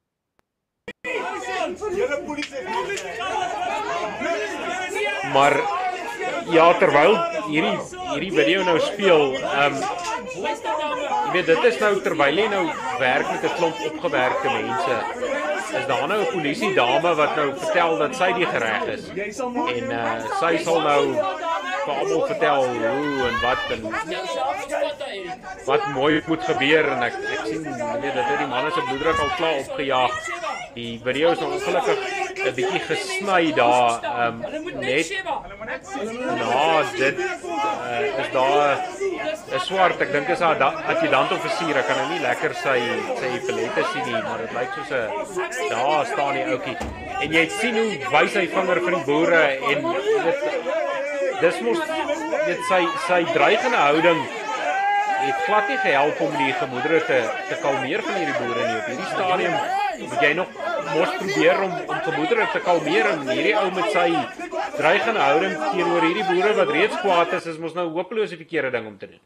Julle polisie. Maar ja, terwyl hierdie hierdie video nou speel, ehm um, Jy weet dit is nou terwyl jy nou werk met 'n klomp opgewerkte mense. Is daar nou 'n polisie dame wat nou vertel dat sy die gereg is? En uh, sy sal nou vir almal vertel hoe en wat en wat mooi moet gebeur. En ek ek sien jy weet dat die manne se bloeddruk al klaar opgejaag. Die video is ongelukkig 'n bietjie gesny daar um, net na dit uh, is daar 'n swart. Ek dink is daar adjutant offisier ek kan nou nie lekker sy sy epilette sien nie maar dit lyk soos 'n daar staan die ouetjie en jy sien hoe wys hy vinger vir die boere en dit dis mos dit sy sy dreigende houding het glad nie gehelp om die gemoedere te te kalmeer van hierdie boere nie op hierdie stadium moet jy nog mos probeer om om gemoedere te kalmeer en hierdie ou met sy dreigende houding teenoor hierdie boere wat reeds kwaad is, is mos nou hopeloos 'n verkeerde ding om te doen.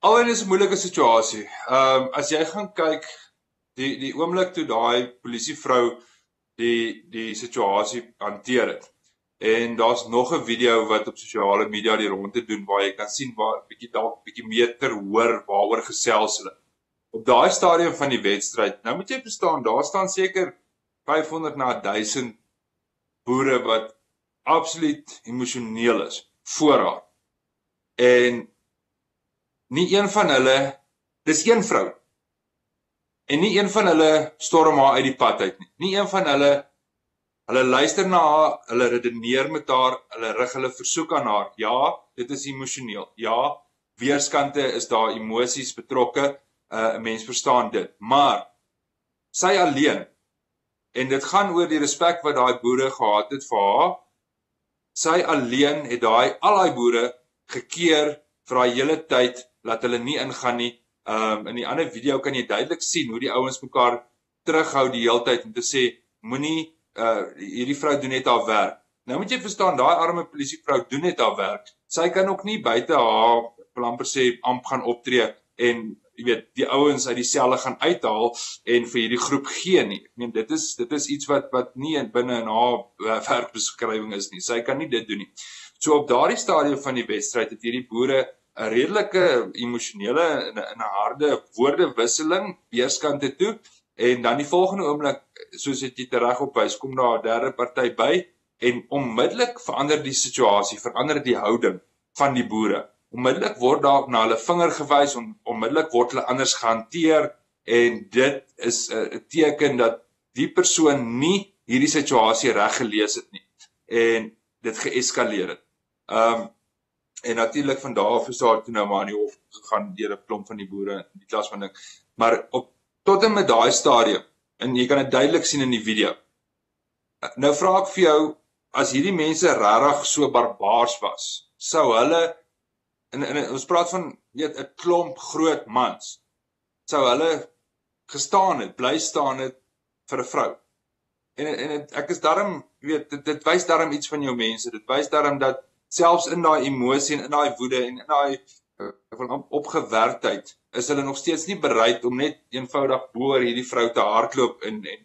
Alhoewel is 'n moeilike situasie. Ehm um, as jy gaan kyk die die oomblik toe daai polisievrou die die situasie hanteer het. En daar's nog 'n video wat op sosiale media die rondte doen waar jy kan sien waar bietjie dalk bietjie meter hoor waaroor gesels hulle op daai stadium van die wedstryd. Nou moet jy verstaan, daar staan seker 500 na 1000 boere wat absoluut emosioneel is voor haar. En nie een van hulle, dis een vrou. En nie een van hulle storm haar uit die pad uit nie. Nie een van hulle hulle luister na haar, hulle redeneer met haar, hulle rig hulle versoek aan haar. Ja, dit is emosioneel. Ja, weerskante is daar emosies betrokke uh, 'n mens verstaan dit. Maar sy alleen en dit gaan oor die respek wat daai boere gehad het vir haar. Sy alleen het daai al daai boere gekeer vir daai hele tyd laat hulle nie ingaan nie. Um in die ander video kan jy duidelik sien hoe die ouens mekaar terughou die hele tyd om te sê moenie uh hierdie vrou doen net haar werk. Nou moet jy verstaan daai arme polisievrou doen net haar werk. Sy kan ook nie buite haar plan per se amp gaan optree en jy weet die ouens uit die selle gaan uithaal en vir hierdie groep gee nie. Ek meen dit is dit is iets wat wat nie binne in haar uh, werkbeskrywing is nie. Sy kan nie dit doen nie. So op daardie stadium van die wedstryd het hierdie boere 'n redelike emosionele en 'n harde woordewisseling weerskante toe en dan die volgende oomblik soos dit jy reg op wys kom daar 'n derde party by en onmiddellik verander die situasie, verander die houding van die boere. Onmiddellik word daar na hulle vinger gewys en onmiddellik word hulle anders gehanteer en dit is 'n teken dat die persoon nie hierdie situasie reg gelees het nie en dit geeskaleer het. Ehm um, en natuurlik van daar af is daar toe nou maar in die hof gegaan deur 'n klomp van die boere in die klas van ding. Maar op tot en met daai stadium en jy kan dit duidelik sien in die video. Nou vra ek vir jou as hierdie mense regtig so barbaars was, sou hulle en, en ons praat van weet 'n klomp groot mans sou hulle gestaan het, bly staan het vir 'n vrou. En en het, ek is daarom weet dit, dit wys daarom iets van jou mense. Dit wys daarom dat selfs in daai emosie en in daai woede en in daai van opgewerkteheid is hulle nog steeds nie bereid om net eenvoudig boor hierdie vrou te hardloop en, en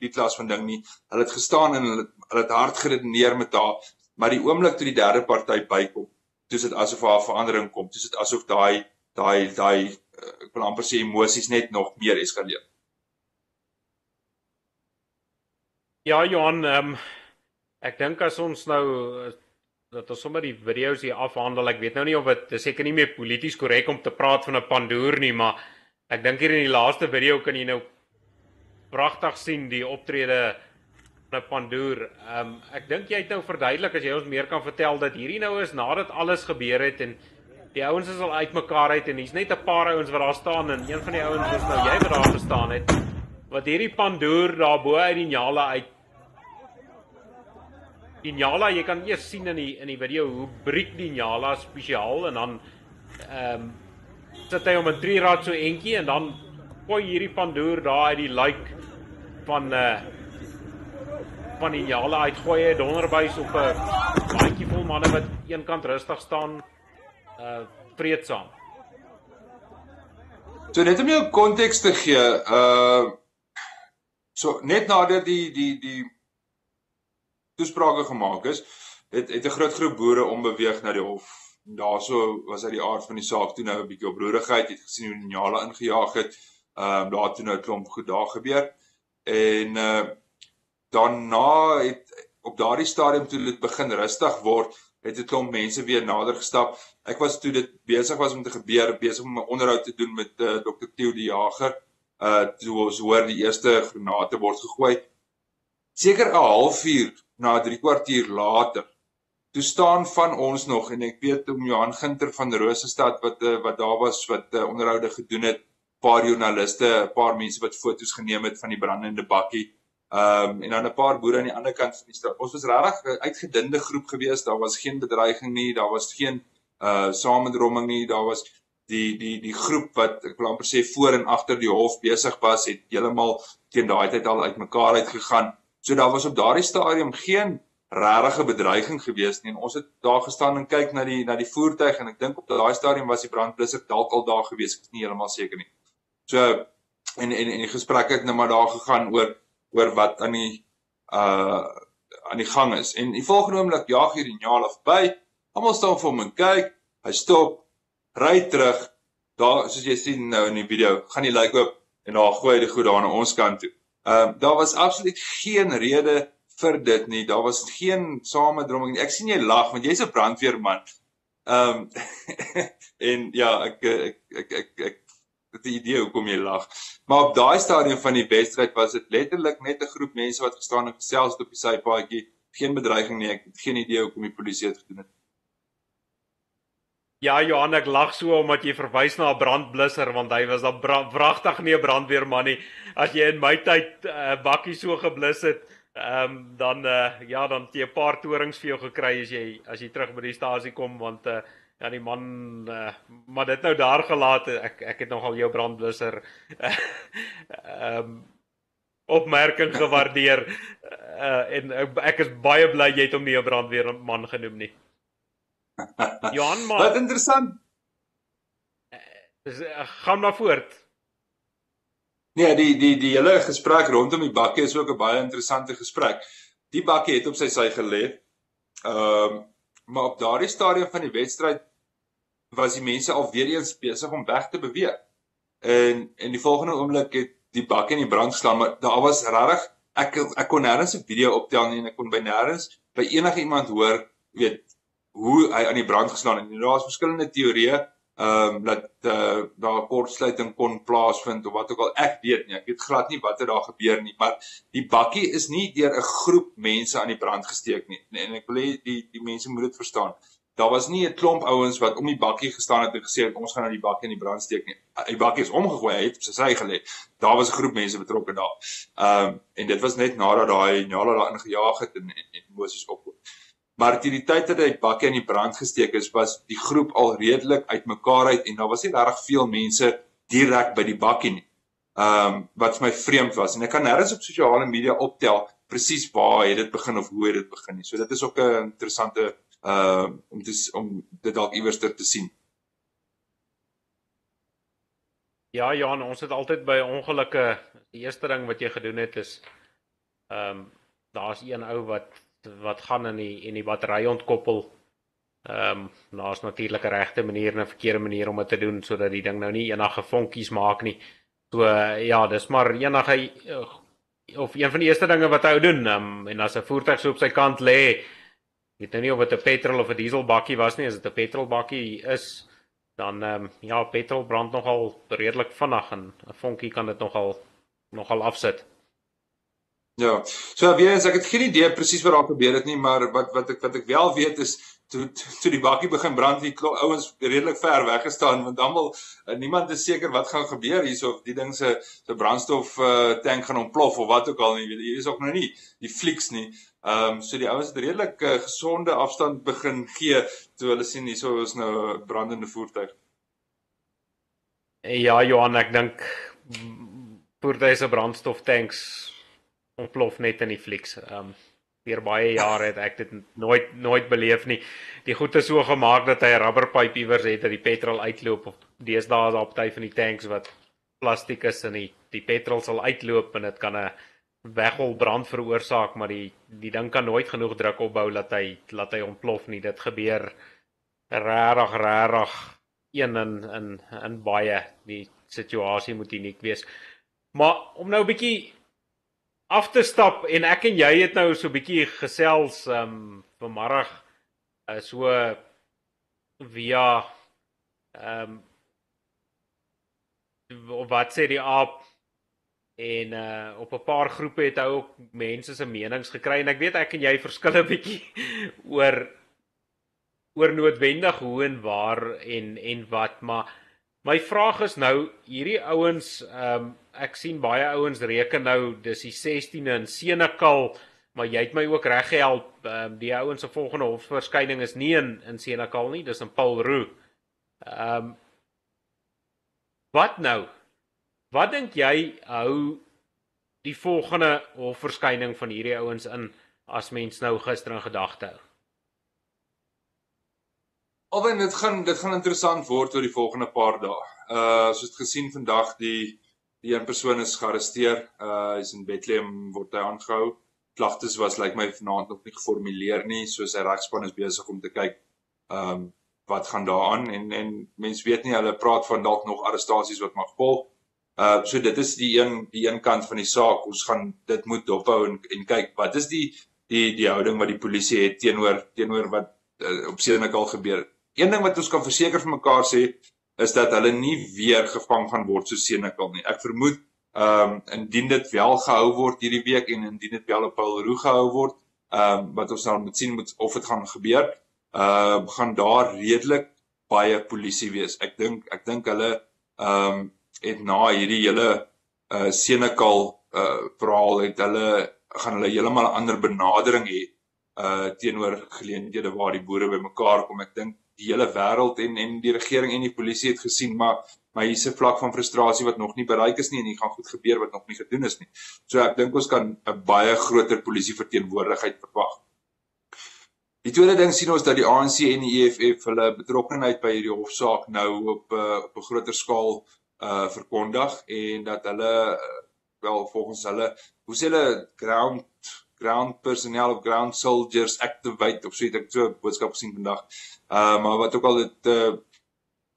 die, klas van ding nie. Hulle het gestaan en hulle hulle het hard geredeneer met haar, maar die oomblik toe die derde party bykom, dis dit asof haar verandering kom. Dis dit asof daai daai daai uh, ek wil amper sê emosies net nog meer eskaleer. Ja, Johan, ehm um, ek dink as ons nou dat ons sommer die video's hier afhandel. Ek weet nou nie of dit seker nie meer polities korrek om te praat van 'n pandoer nie, maar ek dink hier in die laaste video kan jy nou pragtig sien die optrede van 'n pandoer. Ehm um, ek dink jy het nou verduidelik as jy ons meer kan vertel dat hierdie nou is nadat alles gebeur het en die ouens is al uitmekaar uit en hier's net 'n paar ouens wat daar staan en een van die ouens is nou jy wat daar gestaan het wat hierdie pandoer daar bo uit die Njala uit die Nyala, jy kan eers sien in die in die video hoe breek die Nyala spesiaal en dan ehm um, sit hy om 'n trierad so entjie en dan gooi hierdie pandoer daar uit die luik van eh uh, van die Nyala uit gooi hy donderbuis op 'n baadjie vol manne wat eenkant rustig staan uh eh, vreedsaam. So net om jou konteks te gee, uh so net nadat die die die toesprake gemaak is, het het 'n groot groep boere ombeweeg na die hof. Daarso was uit die aard van die saak toe nou 'n bietjie oproerigheid, jy het gesien hoe die Njala ingejaag het. Ehm uh, daar toe nou 'n klomp goed daar gebeur. En uh daarna het op daardie stadium toe dit begin rustig word, het 'n klomp mense weer nader gestap. Ek was toe dit besig was om te gebeur, besig om 'n onderhoud te doen met uh, Dr. Theo die Jager. Uh toe ons hoor die eerste granate word gegooi. Seker 'n halfuur na 3 kwartier later. Toe staan van ons nog en ek weet om Johan Ginter van Rosestad wat eh, wat daar was wat uh, onderhoude gedoen het paar joernaliste 'n paar mense wat foto's geneem het van die brandende bakkie ehm um, en dan 'n paar boere aan die ander kant van die stad. Ons was regtig 'n uitgedinde groep geweest. Daar was geen bedreiging nie daar was geen uh samendromming nie. Daar was die die die groep wat ek wil amper sê voor en agter die hof besig was het heeltemal teen daai tyd al uitmekaar uitgegaan So daar was op daardie stadium geen regte bedreiging gewees nie en ons het daar gestaan en kyk na die na die voertuig en ek dink op daai stadium was die brandblusser dalk al daar gewees, ek is nie heeltemal seker nie. So en en en die gesprek het nou maar daar gegaan oor oor wat aan die uh aan die gang is. En die volgende oomblik jaag hier die Njala verby. Almal staan vir hom en kyk. Hy stop, ry terug. Daar soos jy sien nou in die video, gaan die lijk oop en daar gooi hy die goed daar aan ons kant toe. Ehm uh, daar was absoluut geen rede vir dit nie. Daar was geen samedromming nie. Ek sien jy lag want jy's 'n brandweerman. Ehm um, en ja, ek ek ek ek ek het 'n idee hoekom jy lag. Maar op daai stadium van die wedstryd was dit letterlik net 'n groep mense wat gestaan en gesels op die sypaadjie. Geen bedreiging nie. Ek het geen idee hoekom die polisie dit gedoen het. Ja Johan, ek lag so omdat jy verwys na 'n brandblusser want hy was dan wragtig nie 'n brandweerman nie. As jy in my tyd 'n uh, eh, bakkie so geblus het, ehm um, dan uh, ja, dan het jy 'n paar torings vir jou gekry as jy as jy terug by die stasie kom want uh, ja die man uh, maar dit nou daar gelaat ek ek het nogal jou brandblusser ehm um, opmerking gewaardeer uh, en ek is baie bly jy het hom nie 'n brandweerman genoem nie. Johan maar Wat interessant. Dis uh, gaan maar voort. Nee, die die die hele gesprek rondom die bakkie is ook 'n baie interessante gesprek. Die bakkie het op sy sy gelê. Ehm um, maar op daardie stadium van die wedstryd was die mense al weer eens besig om weg te beweeg. En in die volgende oomblik het die bak in die brand geslaan, maar daar was regtig ek ek kon nêrens 'n video optel nie en ek kon by nêrens by enige iemand hoor, weet hoe hy aan die brand geslaan het. Daar was verskillende teorieë ehm um, dat uh, daar kortsluiting kon plaasvind of wat ook al. Ek weet nie ek weet glad nie wat het daar gebeur nie maar die bakkie is nie deur 'n groep mense aan die brand gesteek nie. En ek wil hê die die mense moet dit verstaan. Daar was nie 'n klomp ouens wat om die bakkie gestaan het en gesê het ons gaan nou die bakkie in die brand steek nie. Die bakkie is omgegooi hy het op sy sy gelê. Daar was 'n groep mense betrokke daar. Ehm um, en dit was net nadat daai nadat daar ingejaag het en, en, en Moses opkom Maar teen die tyd dat hy bakkie in die brand gesteek is, was die groep al redelik uitmekaar uit en daar was nie regtig veel mense direk by die bakkie nie. Ehm um, wat vir my vreemd was en ek kan nêrens op sosiale media optel presies waar het dit begin of hoe het dit begin nie. So dit is ook 'n interessante ehm uh, om te om dit dalk iewers te sien. Ja, Jan, ons het altyd by ongelukke die eerste ding wat jy gedoen het is ehm um, daar's een ou wat wat gaan in die en die battery ontkoppel. Ehm um, daar's natuurlik 'n regte manier en 'n verkeerde manier om dit te doen sodat die ding nou nie enige vonkies maak nie. So ja, dis maar enige of een van die eerste dinge wat hy doen, um, en as 'n voertuig so op sy kant lê, weet nou nie of dit 'n petrol of 'n diesel bakkie was nie, as dit 'n petrol bakkie is, dan ehm um, ja, petrol brand nogal redelik vinnig en 'n vonkie kan dit nogal nogal afsit. Ja. So weer eens ek het geen idee presies wat daar gebeur het nie, maar wat wat ek wat ek wel weet is toe toe die bakkie begin brand, die ouens redelik ver weg gestaan want dan wil uh, niemand is seker wat gaan gebeur hierso of die ding se se brandstof uh, tank gaan ontplof of wat ook al nie. Hier is ook nou nie die flieks nie. Ehm um, so die ouens het redelik uh, gesonde afstand begin gee toe hulle sien hierso is nou 'n brandende voertuig. Ja, Johan, ek dink voertuie se brandstof tanks ontplof net in die flieks. Ehm um, vir baie jare het ek dit nooit nooit beleef nie. Die goed is so gemaak dat hy 'n rubberpyp iewers het dat die petrol uitloop of deesdae is daar tyd van die tanks wat plastiek is en die die petrol sal uitloop en dit kan 'n weghol brand veroorsaak, maar die die ding kan nooit genoeg druk opbou dat hy laat hy ontplof nie. Dit gebeur regtig regtig een in in in baie die situasie moet uniek wees. Maar om nou 'n bietjie af te stap en ek en jy het nou so 'n bietjie gesels um vanmiddag uh, so via um wat sê die aap en uh op 'n paar groepe het hy ook mense se menings gekry en ek weet ek en jy verskil 'n bietjie oor oor noodwendig hoe en waar en en wat maar My vraag is nou hierdie ouens ehm um, ek sien baie ouens reken nou dis die 16de in Senekal maar jy het my ook reg gehelp ehm die ouens se volgende hofverskyning is nie in in Senekal nie dis in Paulroo. Ehm um, Wat nou? Wat dink jy hou die volgende hofverskyning van hierdie ouens in as mens nou gister in gedagte hou? Alwen dit gaan dit gaan interessant word oor die volgende paar dae. Uh soos het gesien vandag die die een persoon is gearresteer. Uh hy's in Bethlehem word hy aangehou. Klagtes was lyk like my vanaand nog nie geformuleer nie, so sy regspan is besig om te kyk um wat gaan daaraan en en mense weet nie hulle praat van dalk nog arrestasies wat mag volg. Uh so dit is die een die een kant van die saak. Ons gaan dit moet dophou en en kyk wat is die die die houding wat die polisie het teenoor teenoor wat uh, op Senekal gebeur het een ding wat ons kan verseker vir mekaar sê is dat hulle nie weer gevang gaan word so Senekal nie. Ek vermoed ehm um, indien dit wel gehou word hierdie week en indien dit wel op Paul Roo gehou word, ehm um, wat ons nou moet sien moet of dit gaan gebeur, ehm uh, gaan daar redelik baie polisie wees. Ek dink ek dink hulle ehm um, het na hierdie hele uh Senekal uh verhaal het hulle gaan hulle heeltemal 'n ander benadering hê uh teenoor geleenthede waar die boere bymekaar kom. Ek dink die hele wêreld en en die regering en die polisie het gesien maar maar hier's 'n vlak van frustrasie wat nog nie bereik is nie en hier gaan goed gebeur wat nog nie gedoen is nie. So ek dink ons kan 'n baie groter polisie verteenwoordigheid verwag. Die tweede ding sien ons dat die ANC en die EFF hulle betrokkeheid by hierdie hofsaak nou op uh, op 'n groter skaal uh verkondig en dat hulle uh, wel volgens hulle hoe sê hulle ground ground personnel of ground soldiers activate of so het ek so 'n boodskap gesien vandag. Uh maar wat ook al dit uh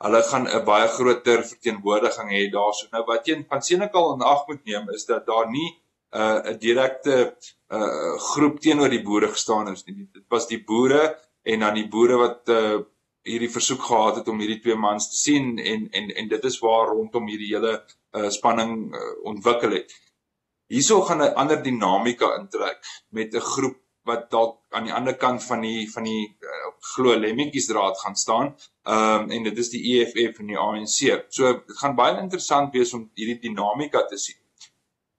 hulle gaan 'n baie groter verteenwoordiging hê daarso. Nou wat jy van Senekal in ag moet neem is dat daar nie 'n uh, 'n direkte uh, groep teenoor die boere gestaan is nie. Dit was die boere en dan die boere wat uh, hierdie versoek gehad het om hierdie twee mans te sien en en en dit is waar rondom hierdie hele uh, spanning uh, ontwikkel het. Hierso gaan 'n ander dinamika intrek met 'n groep wat dalk aan die ander kant van die van die uh, glo lemmetjiesdraad gaan staan. Ehm um, en dit is die EFF en die ANC. So dit gaan baie interessant wees om hierdie dinamika te sien.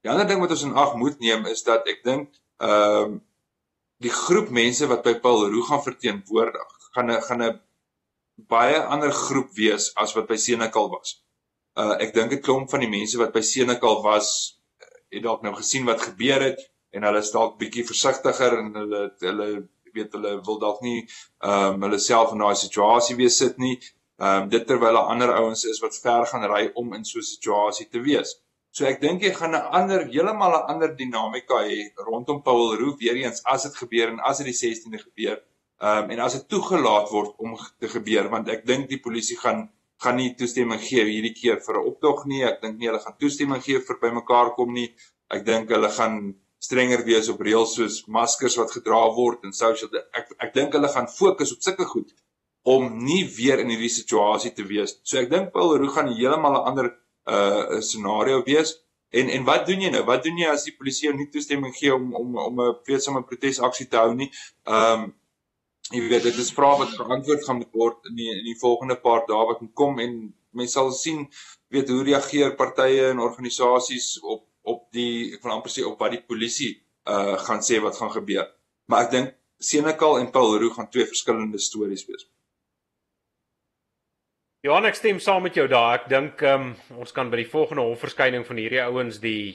Die ander ding wat ons in ag moet neem is dat ek dink ehm um, die groep mense wat by Paul Roo gaan verteenwoordig, gaan 'n gaan 'n baie ander groep wees as wat by Senekal was. Uh ek dink 'n klomp van die mense wat by Senekal was het dalk nou gesien wat gebeur het en hulle is dalk bietjie versigtiger en hulle hulle weet hulle wil dalk nie ehm um, hulle self in daai situasie weer sit nie. Ehm um, dit terwyl daar ander ouens is wat ver gaan ry om in so 'n situasie te wees. So ek dink jy gaan 'n ander heeltemal 'n ander dinamika hê rondom Paul Roo weer eens as dit gebeur en as dit die 16de gebeur. Ehm um, en as dit toegelaat word om te gebeur want ek dink die polisie gaan gaan nie toestemming gee hierdie keer vir 'n optog nie. Ek dink nie hulle gaan toestemming gee vir bymekaar kom nie. Ek dink hulle gaan strenger wees op reëls soos maskers wat gedra word en social ek ek dink hulle gaan fokus op sulke goed om nie weer in hierdie situasie te wees. So ek dink Paul Roo gaan heeltemal 'n ander uh scenario wees. En en wat doen jy nou? Wat doen jy as die polisie jou nie toestemming gee om om om 'n vreedsame protesaksie te hou nie? Ehm um, jy weet dit is vrae wat geantwoord gaan word in die in die volgende paar dae wat kom en mense sal sien weet hoe reageer partye en organisasies op op die ek wil amper sê op wat die polisie uh gaan sê wat gaan gebeur. Maar ek dink Senekal en Paul Roo gaan twee verskillende stories wees. Johan, ek stem saam met jou daar. Ek dink um, ons kan by die volgende hofverskyning van hierdie ouens die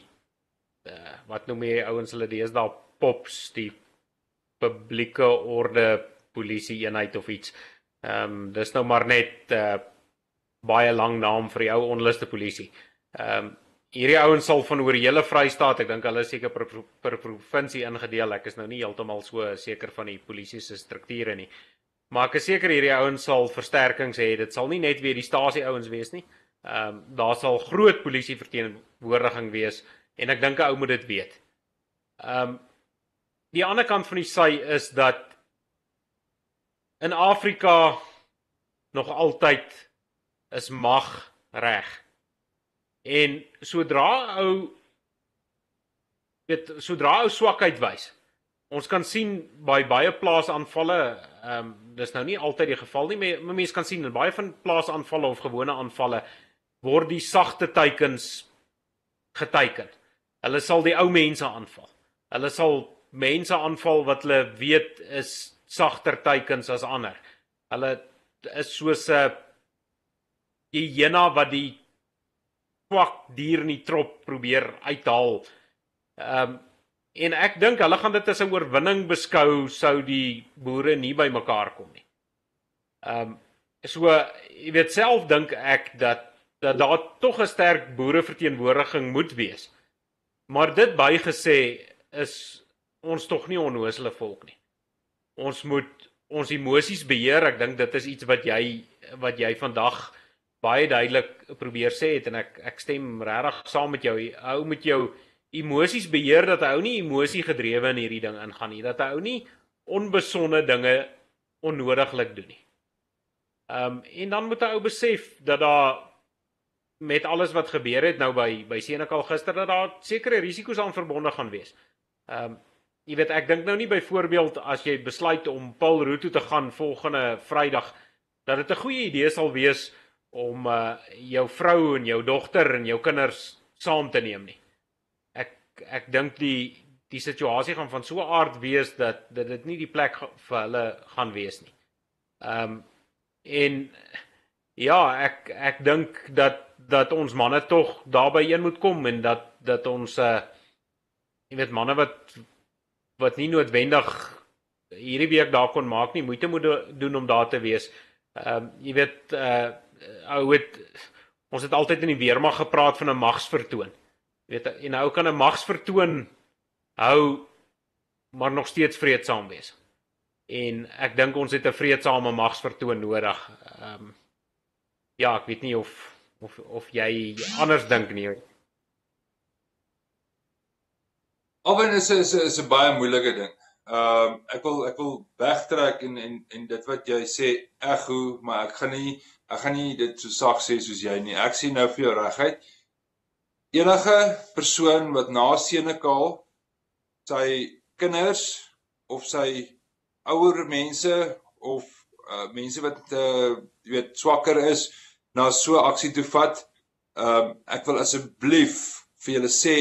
uh wat noem jy ouens hulle daar pops die publieke orde polisie eenheid of iets. Ehm um, dis nou maar net uh baie lang naam vir die ou onluste polisie. Ehm um, hierdie ouens sal van oor die hele Vrystaat, ek dink hulle is seker per, per provinsie ingedeel. Ek is nou nie heeltemal so seker van die polisie se strukture nie. Maar ek is seker hierdie ouens sal versterkings hê. Dit sal nie net weer die stasie ouens wees nie. Ehm um, daar sal groot polisie verteenwoordiging wees en ek dink 'n ou moet dit weet. Ehm um, die ander kant van die sy is dat in Afrika nog altyd is mag reg. En sodra ou weet sodra ou swakheid wys. Ons kan sien by baie plaasaanvalle, ehm um, dis nou nie altyd die geval nie, maar mense kan sien in baie van plaasaanvalle of gewone aanvalle word die sagte teikens geteken. Hulle sal die ou mense aanval. Hulle sal mense aanval wat hulle weet is sagter teikens as ander. Hulle is soos 'n hyena wat die swak dier in die trop probeer uithaal. Ehm um, en ek dink hulle gaan dit as 'n oorwinning beskou sou die boere nie by mekaar kom nie. Ehm um, so jy weet self dink ek dat dat daar tog 'n sterk boereverteenwoordiging moet wees. Maar dit bygesê is ons tog nie onnoosele volk nie. Ons moet ons emosies beheer. Ek dink dit is iets wat jy wat jy vandag baie duidelik probeer sê het en ek ek stem regtig saam met jou. Hou met jou emosies beheer dat hy ou nie emosie gedrewe in hierdie ding ingaan nie. Dat hy ou nie onbesonde dinge onnodiglik doen nie. Ehm um, en dan moet hy ou besef dat daar met alles wat gebeur het nou by by Senekal gister dat daar sekere risiko's aan verbonde gaan wees. Ehm um, jy weet ek dink nou nie byvoorbeeld as jy besluit om Paul Roux toe te gaan volgende Vrydag dat dit 'n goeie idee sal wees om uh jou vrou en jou dogter en jou kinders saam te neem nie. Ek ek dink die die situasie gaan van so 'n aard wees dat dat dit nie die plek vir hulle gaan wees nie. Ehm um, en ja, ek ek dink dat dat ons manne tog daarby een moet kom en dat dat ons uh jy weet manne wat wat nie noodwendig hierdie week daar kon maak nie, moeite moet doen om daar te wees. Ehm um, jy weet uh ou het ons het altyd in die weermag gepraat van 'n magsvertoon. Jy weet en nou kan 'n magsvertoon hou maar nog steeds vreedsaam wees. En ek dink ons het 'n vreedsame magsvertoon nodig. Ehm um, ja, ek weet nie of of of jy anders dink nie. Alwen is is is 'n baie moeilike ding. Ehm um, ek wil ek wil wegtrek en en en dit wat jy sê ego, maar ek gaan nie ek gaan nie dit so sag sê soos jy nie. Ek sien nou vir jou reguit. Enige persoon wat na Senekaal sy kinders of sy ouer mense of uh, mense wat uh, jy weet swakker is na so aksie toe vat, ehm um, ek wil asseblief vir julle sê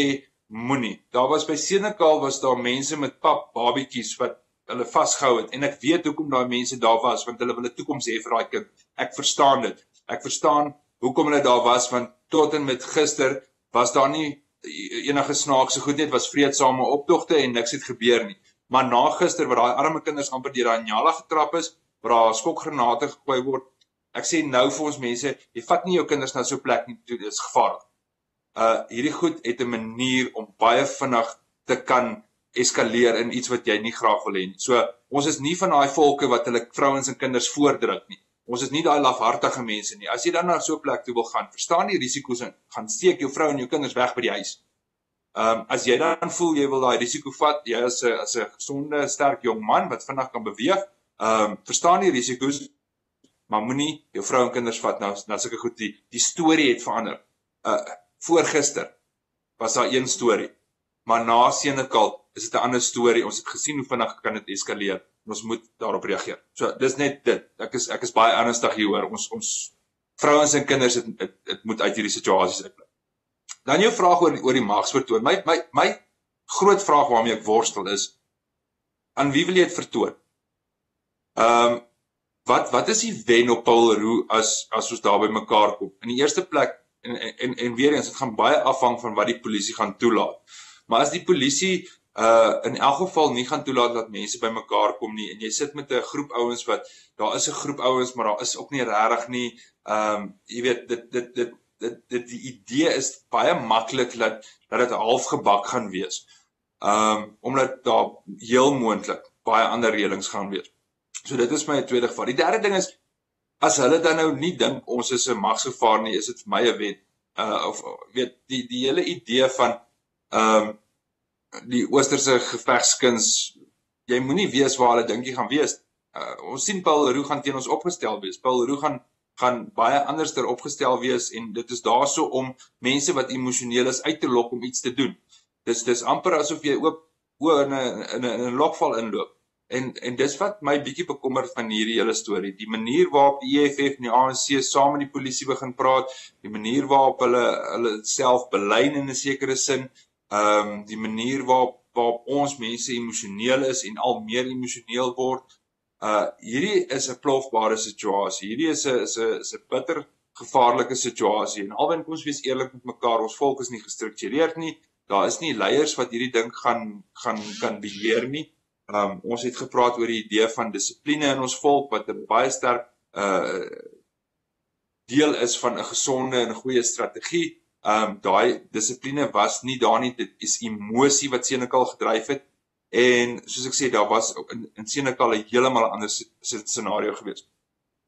moenie. Daar was by Senekal was daar mense met pap babetjies wat hulle vasgehou het en ek weet hoekom daai mense daar was want hulle wil 'n toekoms hê vir daai kind. Ek verstaan dit. Ek verstaan hoekom hulle daar was want tot en met gister was daar nie enige snaakse goed net was vredesame optogte en niks het gebeur nie. Maar na gister wat daai arme kinders amper deur daai Njala getrap is, waar daar skokgranate gegooi word, ek sê nou vir ons mense, jy vat nie jou kinders na so 'n plek nie, dit is gevaarlik uh hierdie goed het 'n manier om baie vinnig te kan eskaleer in iets wat jy nie graag wil hê nie. So ons is nie van daai volke wat hulle vrouens en kinders voordruk nie. Ons is nie daai lafhartige mense nie. As jy dan na so 'n plek toe wil gaan, verstaan die risiko's en gaan steek jou vrou en jou kinders weg by die huis. Um as jy dan voel jy wil daai risiko vat, jy is 'n as 'n gesonde, sterk jong man wat vinnig kan beweeg, um verstaan die risiko's, maar moenie jou vrou en kinders vat nou nou sulke goed die die storie het verander. Uh Voorgister was daar een storie. Maar na Senekal is dit 'n ander storie. Ons het gesien hoe vinnig kan dit eskaleer. Ons moet daarop reageer. So dis net dit. Ek is ek is baie ernstig hier hoor. Ons ons vrouens en kinders het dit dit moet uit hierdie situasies uitbly. Dan jou vraag oor oor die magsvertoon. My my my groot vraag waarmee ek worstel is aan wie wil jy dit vertoon? Ehm um, wat wat is die wen op Paul Roux as as ons daar by mekaar kom? In die eerste plek en en en weer eens dit gaan baie afhang van wat die polisie gaan toelaat. Maar as die polisie uh in elk geval nie gaan toelaat dat mense bymekaar kom nie en jy sit met 'n groep ouens wat daar is 'n groep ouens maar daar is ook nie regtig nie ehm um, jy weet dit dit dit dit dit die idee is baie maklik dat dat dit half gebak gaan wees. Ehm um, omdat daar heel moontlik baie ander reëlings gaan wees. So dit is my tweede geval. Die derde ding is as hulle dan nou nie dink ons is 'n magsgevaar nie, is dit vir my 'n wet. Uh of weet die die hele idee van ehm um, die oosterse gevegskuns jy moenie weet waar hulle dink jy gaan wees. Uh ons sien Paul Roux gaan teen ons opgestel wees. Paul Roux gaan gaan baie anderster opgestel wees en dit is daarso om mense wat emosioneel is uit te lok om iets te doen. Dis dis amper asof jy oop o in 'n in 'n lokval inloop. En en dis wat my bietjie bekommer van hierdie hele storie. Die manier waarop die EFF en die ANC saam met die polisie begin praat, die manier waarop hulle hulle self belyn in 'n sekere sin, ehm um, die manier waarop waarop ons mense emosioneel is en al meer emosioneel word. Uh hierdie is 'n plofbare situasie. Hierdie is 'n is 'n is 'n bitter gevaarlike situasie. En alwen kom ons wees eerlik met mekaar, ons volk is nie gestruktureerd nie. Daar is nie leiers wat hierdie ding gaan gaan kan beheer nie. Um ons het gepraat oor die idee van dissipline in ons volk wat 'n baie sterk uh deel is van 'n gesonde en goeie strategie. Um daai dissipline was nie daar nie, dit is emosie wat Senekal gedryf het. En soos ek sê, daar was in, in Senekal 'n heeltemal ander scenario gewees.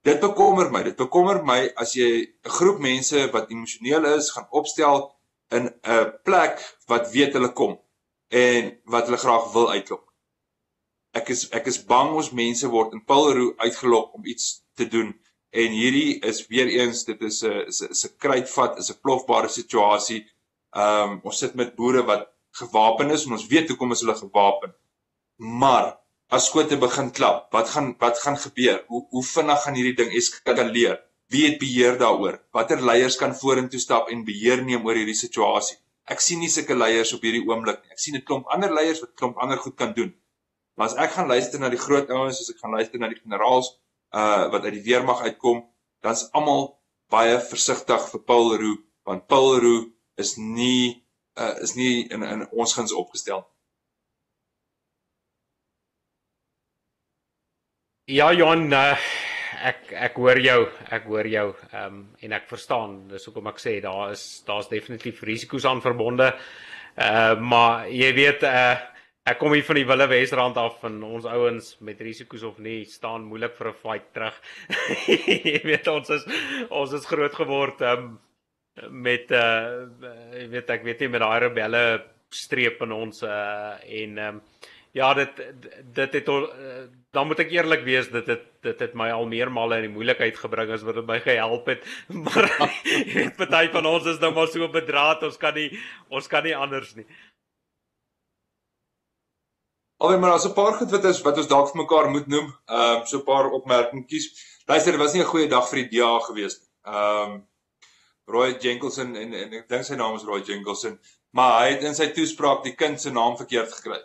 Dit bekommer my. Dit bekommer my as jy 'n groep mense wat emosioneel is, gaan opstel in 'n plek wat weet hulle kom en wat hulle graag wil uitlok ek is ek is bang ons mense word in Paulroo uitgelok om iets te doen en hierdie is weer eens dit is 'n is 'n is 'n kruitvat is 'n plofbare situasie. Ehm um, ons sit met boere wat gewapen is en ons weet hoekom is hulle gewapen. Maar as skote begin klap, wat gaan wat gaan gebeur? Hoe hoe vinnig gaan hierdie ding eskaleer? Wie het beheer daaroor? Watter leiers kan vorentoe stap en beheer neem oor hierdie situasie? Ek sien nie sulke leiers op hierdie oomblik nie. Ek sien 'n klomp ander leiers wat klomp ander goed kan doen. Maar as ek gaan luister na die groot ouens, as ek gaan luister na die generaals uh wat uit die weermag uitkom, dan's almal baie versigtig vir Paul Roux, want Paul Roux is nie uh is nie in in ons guns opgestel. Ja Johan, uh, ek ek hoor jou, ek hoor jou. Ehm um, en ek verstaan, dis hoekom ek sê daar is daar's definitief risiko's aan verbonde. Uh maar jy weet uh ek kom hier van die Wille Wesrand af en ons ouens met risiko's of nie staan moeilik vir 'n fight terug. jy weet ons is ons is groot geword um, met uh jy weet ek weet nie met daai rebelle streep in ons uh en um, ja dit dit het uh, dan moet ek eerlik wees dit het dit het my al meermale in die moeilikheid gebring as wat dit my gehelp het maar jy weet party van ons is nou maar so bedraad ons kan nie ons kan nie anders nie Alhoewel maar daar's 'n paar goed wat ons wat ons dalk vir mekaar moet noem. Ehm um, so 'n paar opmerkingies. Luister, dit was nie 'n goeie dag vir die DA gewees nie. Ehm um, Roy Jenkinson en en ek dink sy naam is Roy Jenkinson, maar hy het in sy toespraak die kind se naam verkeerd gekry.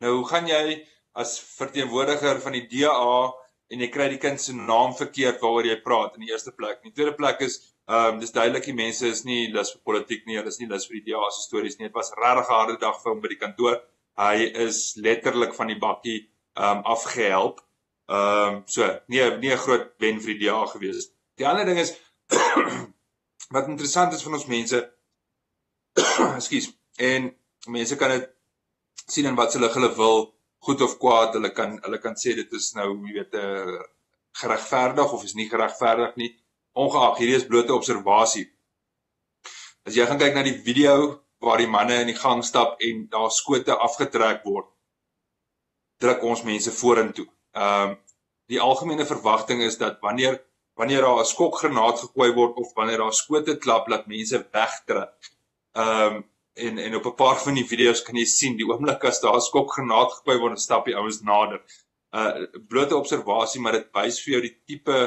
Nou, hoe gaan jy as verteenwoordiger van die DA en jy kry die kind se naam verkeerd waaroor jy praat in die eerste plek? In die tweede plek is ehm um, dis duidelik die mense is nie lus vir politiek nie, hulle is nie lus vir die DA se stories nie. Dit was regtig 'n harde dag vir hom by die kantoor hy is letterlik van die bakkie um afgehelp. Um so nee nee 'n groot wen vir die DA gewees. Die ander ding is wat interessant is van ons mense ekskuus en mense kan dit sien in wat hulle hulle wil goed of kwaad hulle kan hulle kan sê dit is nou jy weet 'n uh, eh, geregverdig of is nie geregverdig nie ongeag hierdie is blote observasie as jy gaan kyk na die video waar die manne in die gang stap en daar skote afgetrek word druk ons mense vorentoe. Ehm um, die algemene verwagting is dat wanneer wanneer daar 'n skokgranaat gegooi word of wanneer daar skote klap dat mense wegtrek. Ehm um, en en op 'n paar van die video's kan jy sien die oomblik as daar 'n skokgranaat gegooi word, stap die ouens nader. Uh blote observasie, maar dit wys vir jou die tipe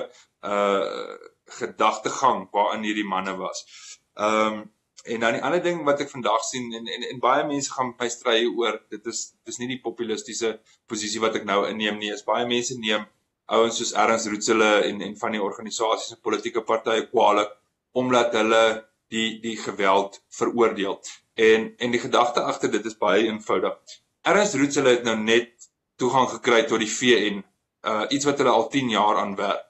uh gedagtegang waarin hierdie manne was. Ehm um, En dan die ander ding wat ek vandag sien en en en baie mense gaan met my stry oor dit is dis nie die populistiese posisie wat ek nou inneem nie. Is baie mense neem ouens soos Ernst Rootsele en en van die organisasies en politieke partye kwaliek omdat hulle die die geweld veroordeel. En en die gedagte agter dit is baie eenvoudig. Ernst Rootsele het nou net toegang gekry tot die VN, uh iets wat hulle al 10 jaar aan werk.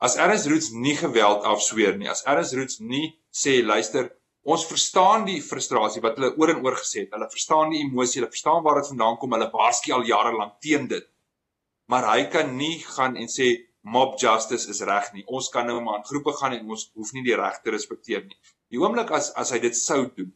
As Ernst Roots nie geweld afsweer nie, as Ernst Roots nie sê luister Ons verstaan die frustrasie wat hulle oor en oor gesê het. Hulle verstaan die emosie, hulle verstaan waar dit vandaan kom. Hulle waarsku al jare lank teen dit. Maar hy kan nie gaan en sê mob justice is reg nie. Ons kan nou maar in groepe gaan en ons hoef nie die reg te respekteer nie. Die oomblik as as hy dit sou doen,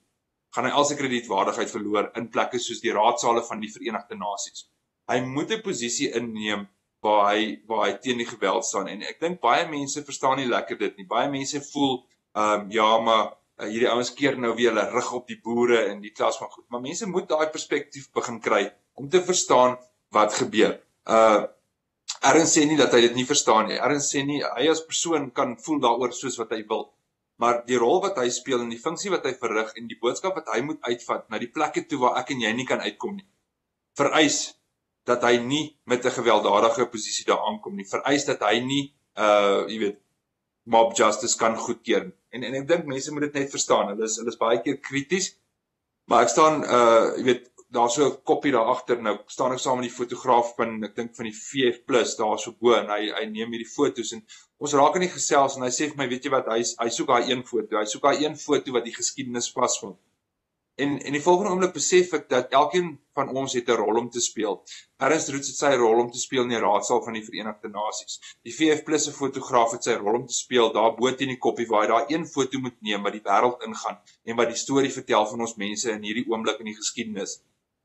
gaan hy al sy kredietwaardigheid verloor in plekke soos die raadsale van die Verenigde Nasies. Hy moet 'n posisie inneem waar hy waar hy teen die geweld staan en ek dink baie mense verstaan nie lekker dit nie. Baie mense voel ehm um, ja, maar uh, hierdie ouens keer nou weer hulle rug op die boere en die klas van goed. Maar mense moet daai perspektief begin kry om te verstaan wat gebeur. Uh Aaron sê nie dat hy dit nie verstaan nie. Aaron sê nie hy as persoon kan voel daaroor soos wat hy wil. Maar die rol wat hy speel en die funksie wat hy verrig en die boodskap wat hy moet uitvat na die plekke toe waar ek en jy nie kan uitkom nie. Vereis dat hy nie met 'n gewelddadige posisie daar aankom nie. Vereis dat hy nie uh jy weet mob justice kan goedkeur. En en ek dink mense moet dit net verstaan. Hulle is hulle is baie keer krities. Maar ek staan uh jy weet daar's so 'n koppie daar agter nou staan ek saam met die fotograaf van ek dink van die VF+ daar so bo en hy hy neem hierdie fotos en ons raak in die gesels en hy sê vir my weet jy wat hy hy soek daai een foto. Hy soek daai een foto wat die geskiedenis vasvang. En en die volgende oomblik besef ek dat elkeen van ons het 'n rol om te speel. Ernst Roots het sy rol om te speel in die raadsaal van die Verenigde Nasies. Die VF+ se fotograaf het sy rol om te speel daar bo teen die koppie waar hy daai een foto moet neem wat die wêreld ingaan en wat die storie vertel van ons mense in hierdie oomblik in die geskiedenis.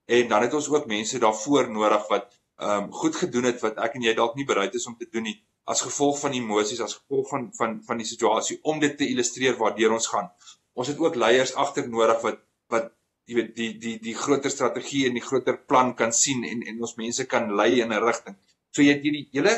En dan het ons ook mense daarvoor nodig wat ehm um, goed gedoen het wat ek en jy dalk nie bereid is om te doen nie as gevolg van emosies, as gevolg van van van die situasie om dit te illustreer waartoe ons gaan. Ons het ook leiers agter nodig wat wat jy weet die die die groter strategie en die groter plan kan sien en en ons mense kan lei in 'n rigting. So jy het hierdie hele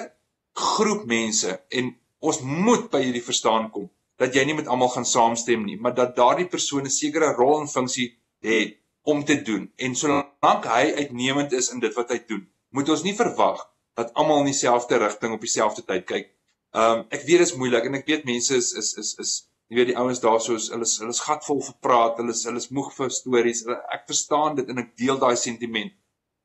groep mense en ons moet by hierdie verstaan kom dat jy nie met almal gaan saamstem nie, maar dat daardie persoon 'n sekere rol en funksie het om te doen. En solank hy uitnemend is in dit wat hy doen, moet ons nie verwag dat almal in dieselfde rigting op dieselfde tyd kyk. Ehm um, ek weet dit is moeilik en ek weet mense is is is is jy weet die ouens daarsoos hulle is hulle is gatvol vir praat, hulle is hulle is moeg vir stories. Ek verstaan dit en ek deel daai sentiment.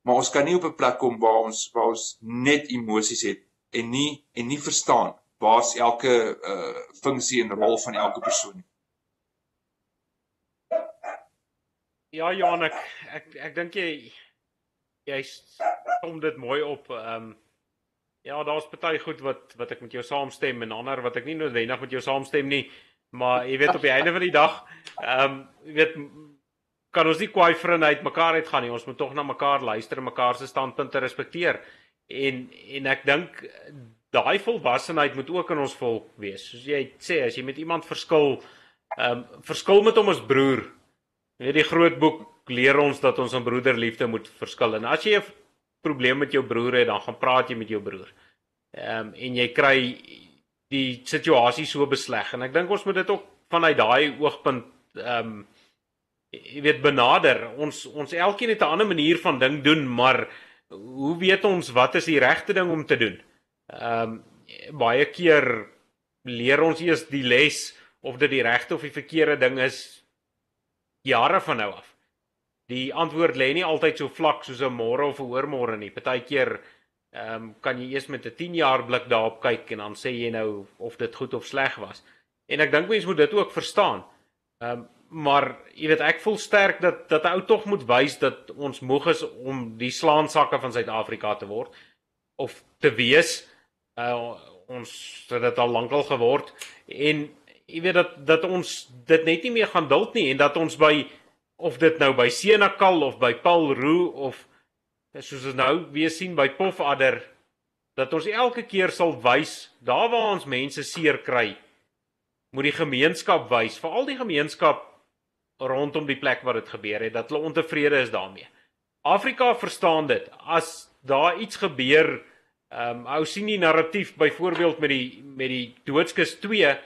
Maar ons kan nie op 'n plek kom waar ons waar ons net emosies het en nie en nie verstaan waar's elke uh funksie en rol van elke persoon nie. Ja, Jan, ek ek ek dink jy jy kom dit mooi op. Ehm um, ja, daar's party goed wat wat ek met jou saamstem en ander wat ek nie noodwendig met jou saamstem nie, maar jy weet op die einde van die dag, ehm um, jy weet kan ons nie kwaai vriendheid mekaar uitgaan nie. Ons moet tog na mekaar luister en mekaar se standpunte respekteer. En en ek dink daai volwassenheid moet ook in ons volk wees. Soos jy sê, as jy met iemand verskil, ehm um, verskil met hom as broer. Jy weet die groot boek leer ons dat ons aan broederliefde moet verskil. En as jy 'n probleem met jou broer het, dan gaan praat jy met jou broer. Ehm um, en jy kry die situasie so besleg en ek dink ons moet dit ook vanuit daai oogpunt ehm um, jy weet benader. Ons ons elkeen het 'n ander manier van ding doen, maar hoe weet ons wat is die regte ding om te doen? Ehm um, baie keer leer ons eers die les of dit die regte of die verkeerde ding is jare van nou af. Die antwoord lê nie altyd so vlak soos 'n môre of 'n oormôre nie. Partykeer ehm um, kan jy eers met 'n 10 jaar blik daarop kyk en dan sê jy nou of dit goed of sleg was. En ek dink mense moet dit ook verstaan. Ehm um, maar jy weet ek voel sterk dat dat 'n ou tog moet wys dat ons moeg is om die slaansakke van Suid-Afrika te word of te wees uh ons het dit al lankal geword en jy weet dat dat ons dit net nie meer gaan duld nie en dat ons by of dit nou by Senekal of by Paul Roo of soos ons nou weer sien by Pofadder dat ons elke keer sal wys daar waar ons mense seer kry moet die gemeenskap wys veral die gemeenskap rondom die plek waar dit gebeur het dat hulle ontevrede is daarmee. Afrika verstaan dit. As daar iets gebeur Ehm um, ou sien die narratief byvoorbeeld met die met die doodskus 2 ehm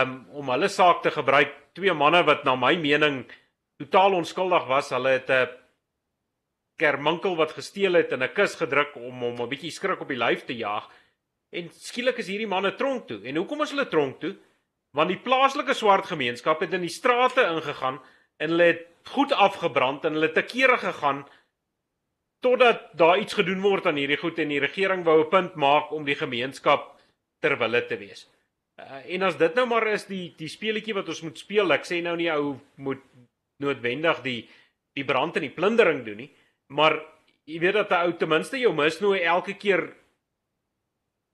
um, om hulle saak te gebruik. Twee manne wat na my mening totaal onskuldig was hulle het 'n kerminkel wat gesteel het in 'n kus gedruk om hom 'n bietjie skrik op die lyf te jaag. En skielik is hierdie manne tronk toe. En hoekom is hulle tronk toe? Want die plaaslike swart gemeenskap het in die strate ingegaan en hulle het goed afgebrand en hulle te kere gegaan totdat daar iets gedoen word aan hierdie goed en die regering wou 'n punt maak om die gemeenskap ter wille te wees. Uh, en as dit nou maar is die die speletjie wat ons moet speel, ek sê nou nie ou moet noodwendig die die brand en die plundering doen nie, maar jy weet dat 'n ou ten minste jou misnooi elke keer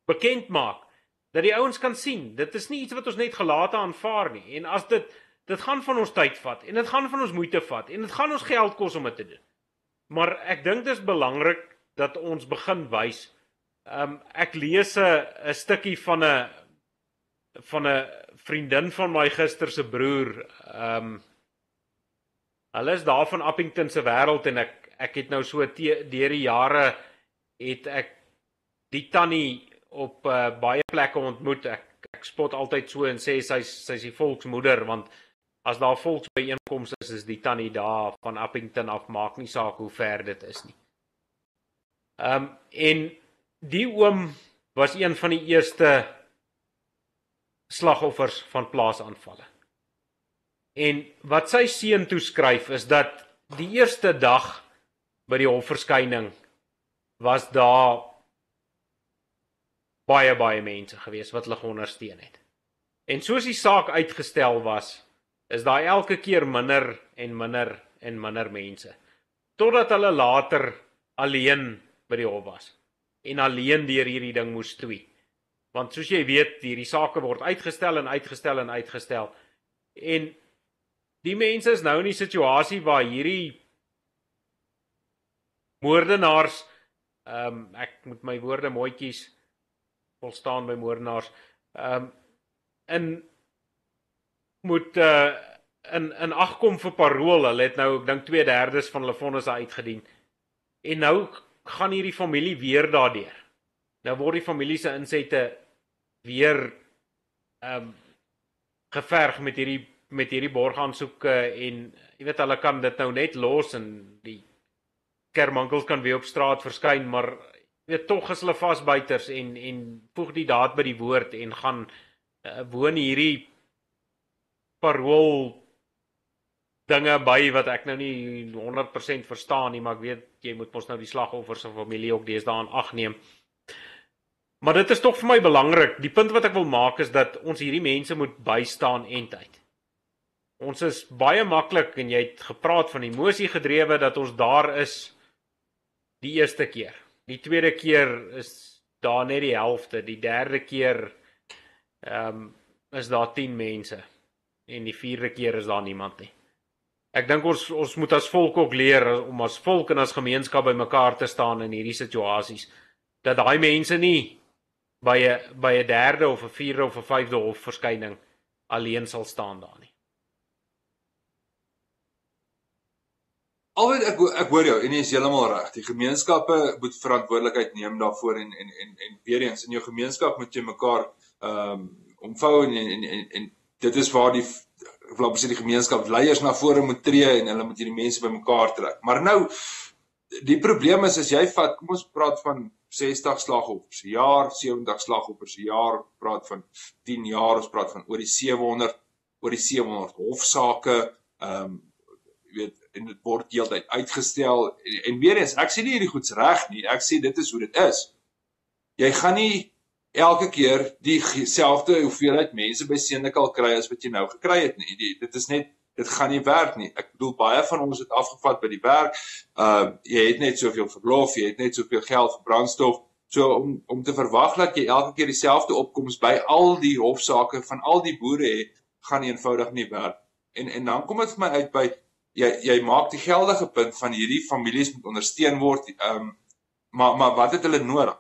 bekend maak dat die ouens kan sien, dit is nie iets wat ons net gelate aanvaar nie. En as dit dit gaan van ons tyd vat en dit gaan van ons moeite vat en dit gaan ons geld kos om dit te doen. Maar ek dink dit is belangrik dat ons begin wys. Ehm um, ek lees 'n stukkie van 'n van 'n vriendin van my gister se broer. Ehm um, hulle is daar van Appington se wêreld en ek ek het nou so deur die jare het ek die tannie op uh, baie plekke ontmoet. Ek ek spot altyd so en sê sy's sy's die volksmoeder want as daar volksbyeenkomste is, is die tannie daar van Appington af maak nie saak hoe ver dit is nie. Ehm um, en die oom was een van die eerste slagoffers van plaasaanvalle. En wat sy seun toeskryf is dat die eerste dag by die hofverskyning was daar baie baie mense gewees wat hulle ondersteun het. En soos die saak uitgestel was, is daar elke keer minder en minder en minder mense totdat hulle later alleen by die hof was en alleen deur hierdie ding moes stoei. Want soos jy weet, hierdie saake word uitgestel en uitgestel en uitgestel. En die mense is nou in 'n situasie waar hierdie moordenaars ehm um, ek moet my woorde mooi kies vol staan by moordenaars ehm um, in moet uh in in ag kom vir parol. Hulle het nou ek dink 2/3 van hulle vonnis uitgedien. En nou gaan hierdie familie weer daardeur. Nou word die familie se insette weer ehm um, geverg met hierdie met hierdie borgaansoeke en jy weet hulle kan dit nou net los en die kermankels kan weer op straat verskyn, maar weet tog is hulle vasbuiters en en voeg die daad by die woord en gaan uh, woon hierdie parol dinge by wat ek nou nie 100% verstaan nie, maar ek weet jy moet mos nou die slagoffers se familie ook deesdae aan ag neem. Maar dit is tog vir my belangrik. Die punt wat ek wil maak is dat ons hierdie mense moet bystaan en tyd. Ons is baie maklik en jy het gepraat van emosie gedrewe dat ons daar is die eerste keer. Die tweede keer is daar net die helfte. Die derde keer ehm um, is daar 10 mense en die vierde keer is daar niemand nie. Ek dink ons ons moet as volk ook leer om as volk en as gemeenskap bymekaar te staan in hierdie situasies dat daai mense nie by 'n by 'n derde of 'n vierde of 'n vyfde hof verskyning alleen sal staan daar nie. Alhoewel ek ek hoor jou en jy is heeltemal reg. Die gemeenskappe moet verantwoordelikheid neem daarvoor en en en en weer eens in jou gemeenskap moet jy mekaar ehm um, omvou en en en en dit is waar die vlak presies die gemeenskap leiers na vore moet tree en hulle moet hierdie mense bymekaar trek. Maar nou die probleem is as jy vat kom ons praat van 60 slagoffers per jaar, 70 slagoffers per jaar, praat van 10 jaar, ons praat van oor die 700 oor die 700 hofsaake, ehm um, weet en dit word heeltyd uitgestel. En, en weer eens ek sê nie hierdie goeds reg nie. Ek sê dit is hoe dit is. Jy gaan nie elke keer dieselfde hoeveelheid mense by Senekal kry as wat jy nou gekry het nie. Die, dit is net dit gaan nie werk nie. Ek bedoel baie van ons het afgevat by die werk. Uh jy het net soveel verlof jy het net soveel geld vir brandstof. So om om te verwag dat jy elke keer dieselfde opkomste by al die hofsaake van al die boere het gaan eenvoudig nie werk. En en dan kom dit vir my uit by jy jy maak die geldige punt van hierdie families moet ondersteun word. Ehm um, maar maar wat het hulle nodig?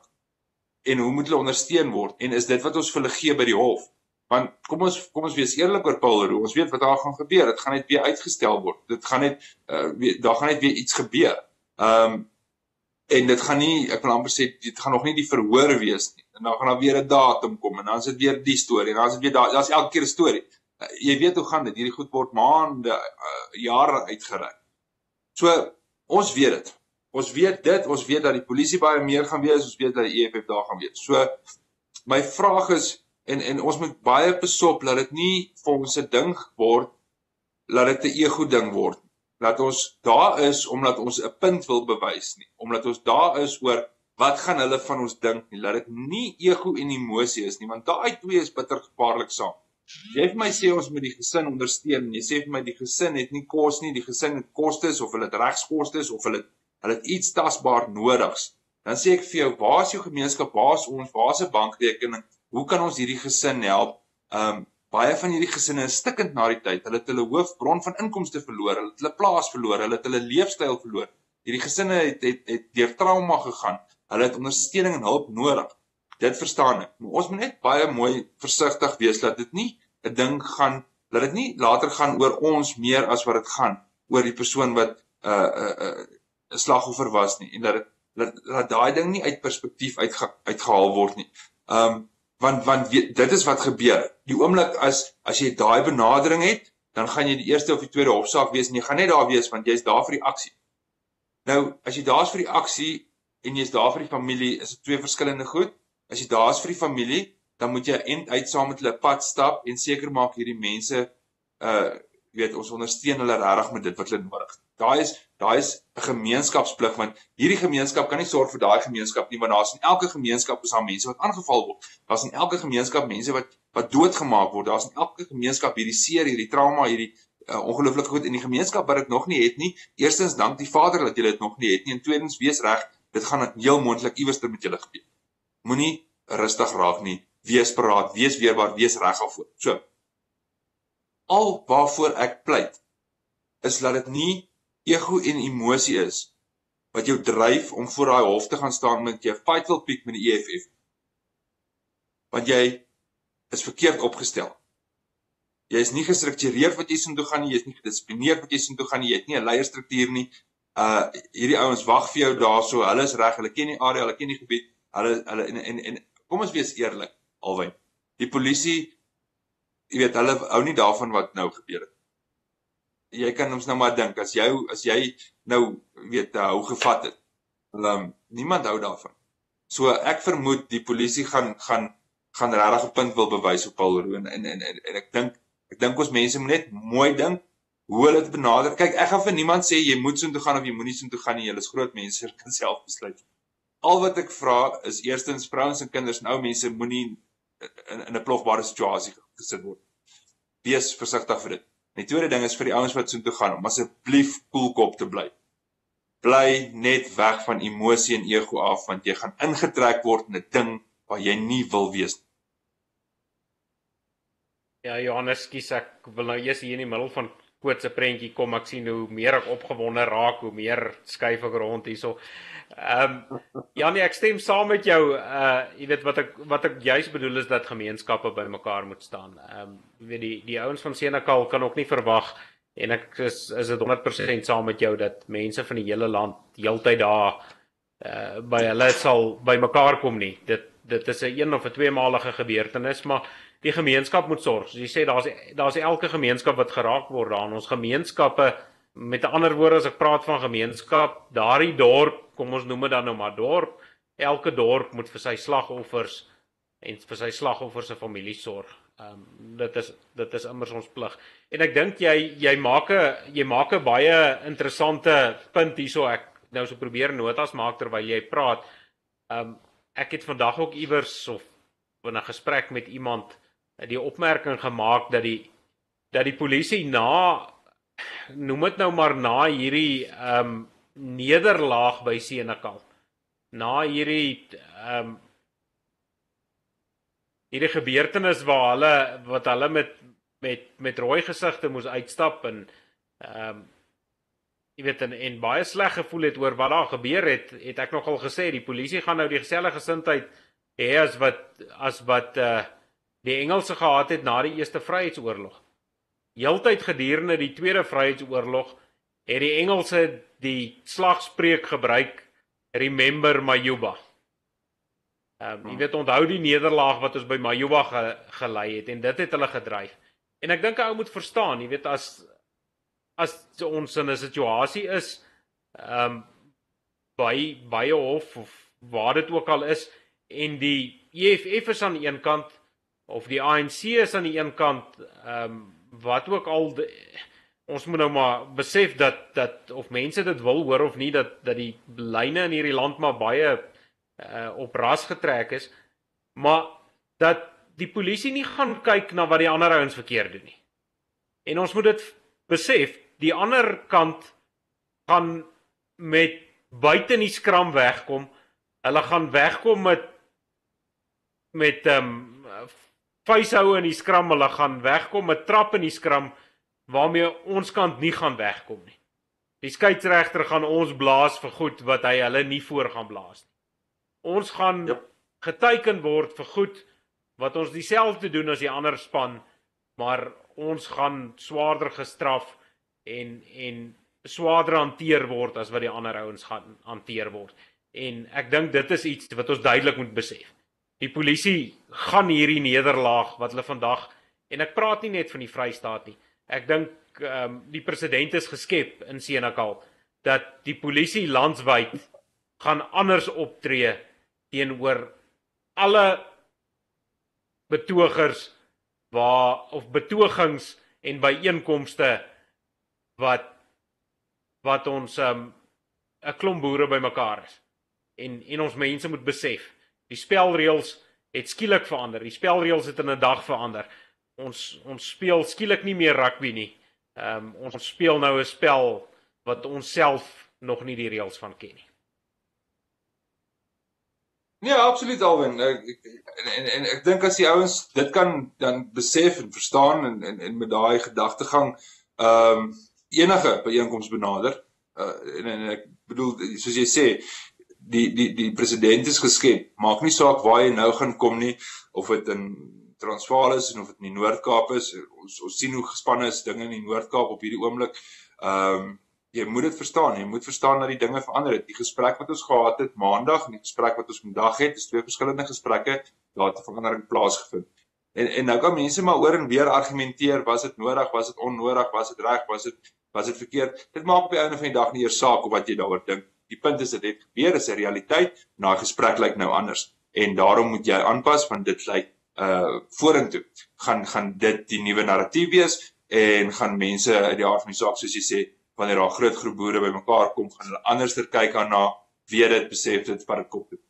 En hoe moet hulle ondersteun word? En is dit wat ons vir hulle gee by die hof? Want kom ons kom ons wees eerlik oor Paul Roo. Ons weet wat daar gaan gebeur. Dit gaan net weer uitgestel word. Dit gaan net uh, weer, daar gaan net weer iets gebeur. Ehm um, en dit gaan nie ek wil amper sê dit gaan nog nie die verhoor wees nie. En dan gaan daar weer 'n datum kom en dan is dit weer die storie. En dan is dit weer daar. Daar's elke keer 'n storie jy weet hoe gaan dit hierdie goed word maande uh, jare uitgereik. So ons weet dit. Ons weet dit, ons weet dat die polisie baie meer gaan wees, ons weet dat die EFF daar gaan wees. So my vraag is en en ons moet baie besop dat dit nie vir ons 'n ding word dat dit 'n ego ding word. Dat ons daar is omdat ons 'n punt wil bewys nie, omdat ons daar is oor wat gaan hulle van ons dink nie. Laat dit nie ego en emosie is nie, want daai twee is bitter gevaarlik saam. Jy vir my sê ons moet die gesin ondersteun. Jy sê vir my die gesin het nie kos nie, die gesin het kostes of hulle het regskostes of hulle hulle het iets tasbaar nodigs. Dan sê ek vir jou, waar is jou gemeenskap? Waar is ons? Waar is 'n bankrekening? Hoe kan ons hierdie gesin help? Um baie van hierdie gesinne is stikkend na die tyd. Hulle het hulle hoofbron van inkomste verloor, hulle het hulle plaas verloor, hulle het hulle leefstyl verloor. Hierdie gesinne het het, het deur trauma gegaan. Hulle het ondersteuning en hulp nodig. Dit verstaan ek. Maar ons moet net baie mooi versigtig wees dat dit nie 'n ding gaan dat dit nie later gaan oor ons meer as wat dit gaan oor die persoon wat 'n uh, 'n uh, 'n uh, slagoffer was nie en dat dit dat, dat daai ding nie uit perspektief uitge, uitgehaal word nie. Um want want weet, dit is wat gebeur. Die oomblik as as jy daai benadering het, dan gaan jy die eerste of die tweede hofsaak wees en jy gaan net daar wees want jy's daar vir die aksie. Nou, as jy daar's vir die aksie en jy's daar vir die familie, is dit twee verskillende goed. As jy daar's vir die familie, dan moet jy end uit saam met hulle pad stap en seker maak hierdie mense uh weet ons ondersteun hulle regtig met dit wat hulle nodig het. Daai is daai is 'n gemeenskapsplig want hierdie gemeenskap kan nie sorg vir daai gemeenskap nie want daar's in elke gemeenskap is daar mense wat aangeval word. Daar's in elke gemeenskap mense wat wat doodgemaak word. Daar's in elke gemeenskap hierdie seer, hierdie trauma, hierdie uh, ongelooflike goed in die gemeenskap wat dit nog nie het nie. Eerstens dank die Vader dat jy dit nog nie het nie en tweedens wees reg, dit gaan heel moontlik iewers ter met julle gebeur moenie rustig raak nie. Wees paraat, wees weerbaar, wees reg alvoor. So. Al waarvoor ek pleit is dat dit nie ego en emosie is wat jou dryf om voor daai hof te gaan staan met jou fight will pick met die EFF. Want jy is verkeerd opgestel. Jy is nie gestruktureer wat jy sin toe gaan nie, jy is nie gedissiplineerd wat jy sin toe gaan nie, jy het nie 'n leierstruktuur nie. Uh hierdie ouens wag vir jou daarso, hulle is reg, hulle ken die area, hulle ken die gebied. Hulle hulle en en, en kom ons wees eerlik, alwyn. Die polisie jy weet hulle hou nie daarvan wat nou gebeur het. Jy kan ons nou maar dink as jy as jy nou weet hou gevat het. Hulle um, niemand hou daarvan. So ek vermoed die polisie gaan gaan gaan regtig 'n punt wil bewys op Paul Roon en en en, en ek dink ek dink ons mense moet net mooi dink hoe hulle dit benader. Kyk, ek gaan vir niemand sê jy moet soontoe gaan of jy moenie soontoe gaan nie. Julle is groot mense, julle kan self besluit. Al wat ek vra is eerstens vrouens en kinders en ou mense moenie in, in 'n plogbare situasie gesit word. Wees versigtig vir dit. Die tweede ding is vir die ouens wat soontoe gaan om asseblief koelkop te bly. bly net weg van emosie en ego af want jy gaan ingetrek word in 'n ding waar jy nie wil wees nie. Ja, Johannes, skus ek wil nou eers hier in die middel van kootse prentjie kom ek sien hoe meer ek opgewonde raak, hoe meer skuif ek rond hierso. Ehm um, Janie, ek stem saam met jou. Uh jy weet wat ek wat ek juis bedoel is dat gemeenskappe bymekaar moet staan. Ehm um, jy weet die die ouens van Senekal kan ook nie verwag en ek is is dit 100% saam met jou dat mense van die hele land heeltyd daar uh by hulle sal bymekaar kom nie. Dit dit is 'n een of 'n tweemalige gebeurtenis, maar die gemeenskap moet sorg. Soos jy sê daar's daar's elke gemeenskap wat geraak word daar. Ons gemeenskappe met ander woorde as ek praat van gemeenskap, daardie dorp, kom ons noem dit dan nou maar dorp, elke dorp moet vir sy slagoffers en vir sy slagoffers se familie sorg. Ehm um, dit is dit is immers ons plig. En ek dink jy jy maak 'n jy maak 'n baie interessante punt hierso ek nou so probeer notas maak terwyl jy praat. Ehm um, ek het vandag ook iewers of in 'n gesprek met iemand die opmerking gemaak dat die dat die polisie na noem dit nou maar na hierdie ehm um, nederlaag by Senekal. Na hierdie ehm um, hierdie gebeurtenis waar hulle wat hulle met met met rooi gesigte moes uitstap en ehm um, jy weet en, en baie sleg gevoel het oor wat daar gebeur het, het ek nogal gesê die polisie gaan nou die gesellige gesindheid hê as wat as wat eh uh, die Engelse gehad het na die Eerste Vryheidsoorlog heeltyd gedurende die Tweede Vryheidsoorlog het die Engelse die slagspreuk gebruik remember Majuba. Ehm um, jy weet onthou die nederlaag wat ons by Majuba ge, gelei het en dit het hulle gedryf. En ek dink 'n ou moet verstaan, jy weet as as ons in 'n situasie is ehm um, by by 'n hof of waar dit ook al is en die EFF is aan die een kant of die ANC is aan die een kant ehm um, wat ook al de, ons moet nou maar besef dat dat of mense dit wil hoor of nie dat dat die lyne in hierdie land maar baie uh, op ras getrek is maar dat die polisie nie gaan kyk na wat die ander ouens verkeerd doen nie. En ons moet dit besef, die ander kant gaan met buite in die skram wegkom. Hulle gaan wegkom met met ehm um, vuishou in die skram, hulle gaan wegkom met trap in die skram waarmee ons kant nie gaan wegkom nie. Die skeieregter gaan ons blaas vir goed wat hy hulle nie voor gaan blaas nie. Ons gaan yep. geteken word vir goed wat ons dieselfde doen as die ander span, maar ons gaan swaarder gestraf en en swaarder hanteer word as wat die ander ouens gaan hanteer word. En ek dink dit is iets wat ons duidelik moet besef die polisie gaan hierdie nederlaag wat hulle vandag en ek praat nie net van die Vrystaat nie. Ek dink ehm um, die president is geskep in Senekal dat die polisie landwyd gaan anders optree teenoor alle betogers waar of betogings en byeenkomste wat wat ons ehm, 'n um, klomp boere bymekaar is. En en ons mense moet besef Die spelreëls het skielik verander. Die spelreëls het in 'n dag verander. Ons ons speel skielik nie meer rugby nie. Ehm um, ons speel nou 'n spel wat ons self nog nie die reëls van ken nie. Nee, absoluut Alwin. Ek, en en, en ek dink as die ouens dit kan dan besef en verstaan en en, en met daai gedagtegang ehm um, enige byeenkoms benader. Uh, en, en ek bedoel soos jy sê, die die die president is geskep. Maak nie saak waar jy nou gaan kom nie of dit in Transvaal is en of dit in die Noord-Kaap is. Ons ons sien hoe gespanne is dinge in die Noord-Kaap op hierdie oomblik. Ehm um, jy moet dit verstaan. Jy moet verstaan dat die dinge verander het. Die gesprek wat ons gehad het Maandag en die gesprek wat ons vandag het, is twee verskillende gesprekke. Daar het 'n verandering plaasgevind. En en nou kan mense maar oor en weer argumenteer, was dit nodig, was dit onnodig, was dit reg, was dit was dit verkeerd? Dit maak op die einde van die dag nie eers saak of wat jy daaroor dink Die punt is dit het gebeur, is 'n realiteit. Nou gesprek lyk nou anders en daarom moet jy aanpas want dit lyk uh vorentoe gaan gaan dit die nuwe narratief wees en gaan mense uit die aard van die saak soos jy sê wanneer daar groot groep boere bymekaar kom gaan hulle anderster kyk aan na weet dit besef dit wat dit kop toe.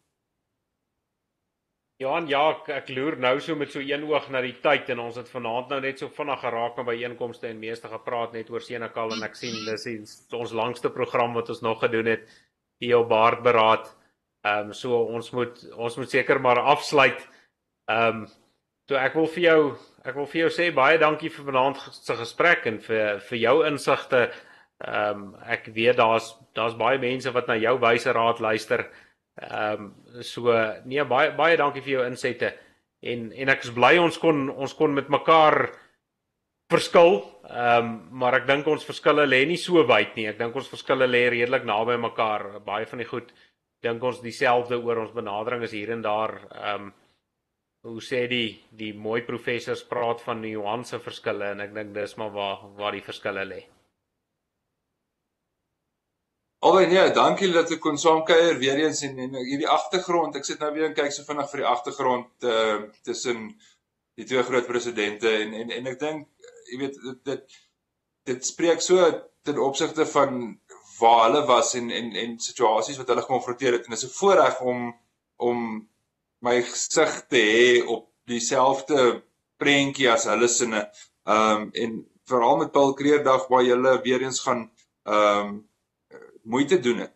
Johan, ja, ek, ek loer nou so met so een oog na die tyd en ons het vanaand nou net so vinnig geraak met by einkomste en meeste gepraat net oor Senekal en ek sien dis ons langste program wat ons nog gedoen het hier op Baardberaad. Ehm um, so ons moet ons moet seker maar afsluit. Ehm um, so ek wil vir jou ek wil vir jou sê baie dankie vir vanaand se gesprek en vir vir jou insigte. Ehm um, ek weet daar's daar's baie mense wat na jou wyse raad luister. Ehm um, so nee baie baie dankie vir jou insette. En en ek is bly ons kon ons kon met mekaar verskil. Ehm um, maar ek dink ons verskille lê nie so wyd nie. Ek dink ons verskille lê redelik naby mekaar. Baie van die goed dink ons dieselfde oor ons benadering is hier en daar ehm um, hoe sê die die mooi professors praat van nuance verskille en ek dink dis maar waar waar die verskille lê. Albei nee, dankie dat ek kon saamkuier weer eens en, hierdie agtergrond. Ek sit nou weer en kyk so vinnig vir die agtergrond uh tussen die twee groot presidente en en en ek dink jy weet dit dit, dit spreek so ten opsigte van waar hulle was en en en situasies wat hulle gekonfronteer het en is 'n voorreg om om my gesig te hê op dieselfde prentjie as hulle sinne. Ehm um, en veral met Paul Kreerdag waar jy weer eens gaan ehm um, moeite doen het.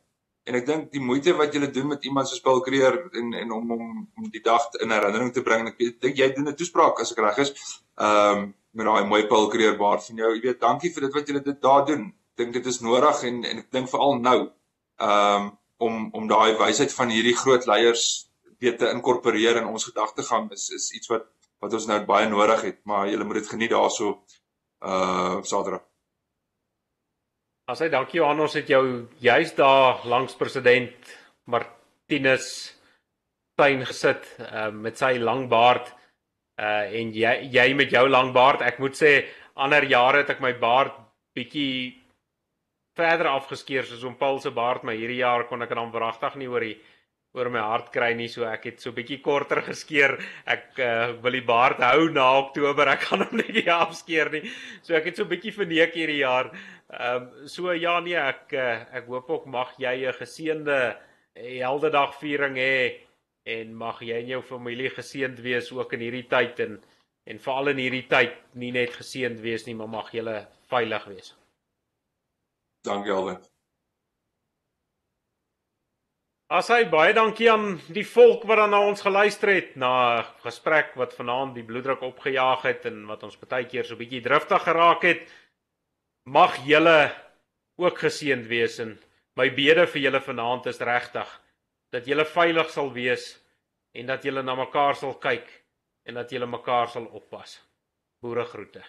En ek dink die moeite wat jy doen met iemand soos Paul Creer en en om om om die dag in herinnering te bring ek dink jy doen 'n toespraak as ek reg is. Ehm um, met daai mooi Paul Creer baard van jou. Jy weet, dankie vir dit wat jy dit daar doen. Dink dit is nodig en en ek dink veral nou ehm um, om om daai wysheid van hierdie groot leiers weet te inkorporeer in ons gedagtegang is is iets wat wat ons nou baie nodig het, maar jy moet dit geniet daarso uh Saterdag. As hy dankie Johan, ons het jou juis daar langs president Martinus tuin gesit uh, met sy lang baard uh en jy jy met jou lang baard. Ek moet sê ander jare het ek my baard bietjie verder afgeskeer soos om Paul se baard, maar hierdie jaar kon ek dan wragtig nie oor die oor my hart kry nie so ek het so bietjie korter geskeer. Ek uh, wil die baard hou na Oktober ek gaan hom net nie afskeer nie. So ek het so bietjie verneek hierdie jaar. Ehm um, so ja nee ek uh, ek hoop ook mag jy 'n geseënde heldedag viering hê en mag jy en jou familie geseënd wees ook in hierdie tyd en en veral in hierdie tyd nie net geseënd wees nie maar mag julle veilig wees Dankie Albert As hy baie dankie aan die volk wat dan na ons geluister het na 'n gesprek wat vanaand die bloeddruk opgejaag het en wat ons baie keer so bietjie driftig geraak het. Mag julle ook geseënd wees en my bede vir julle vanaand is regtig dat julle veilig sal wees en dat julle na mekaar sal kyk en dat julle mekaar sal oppas. Boere groete.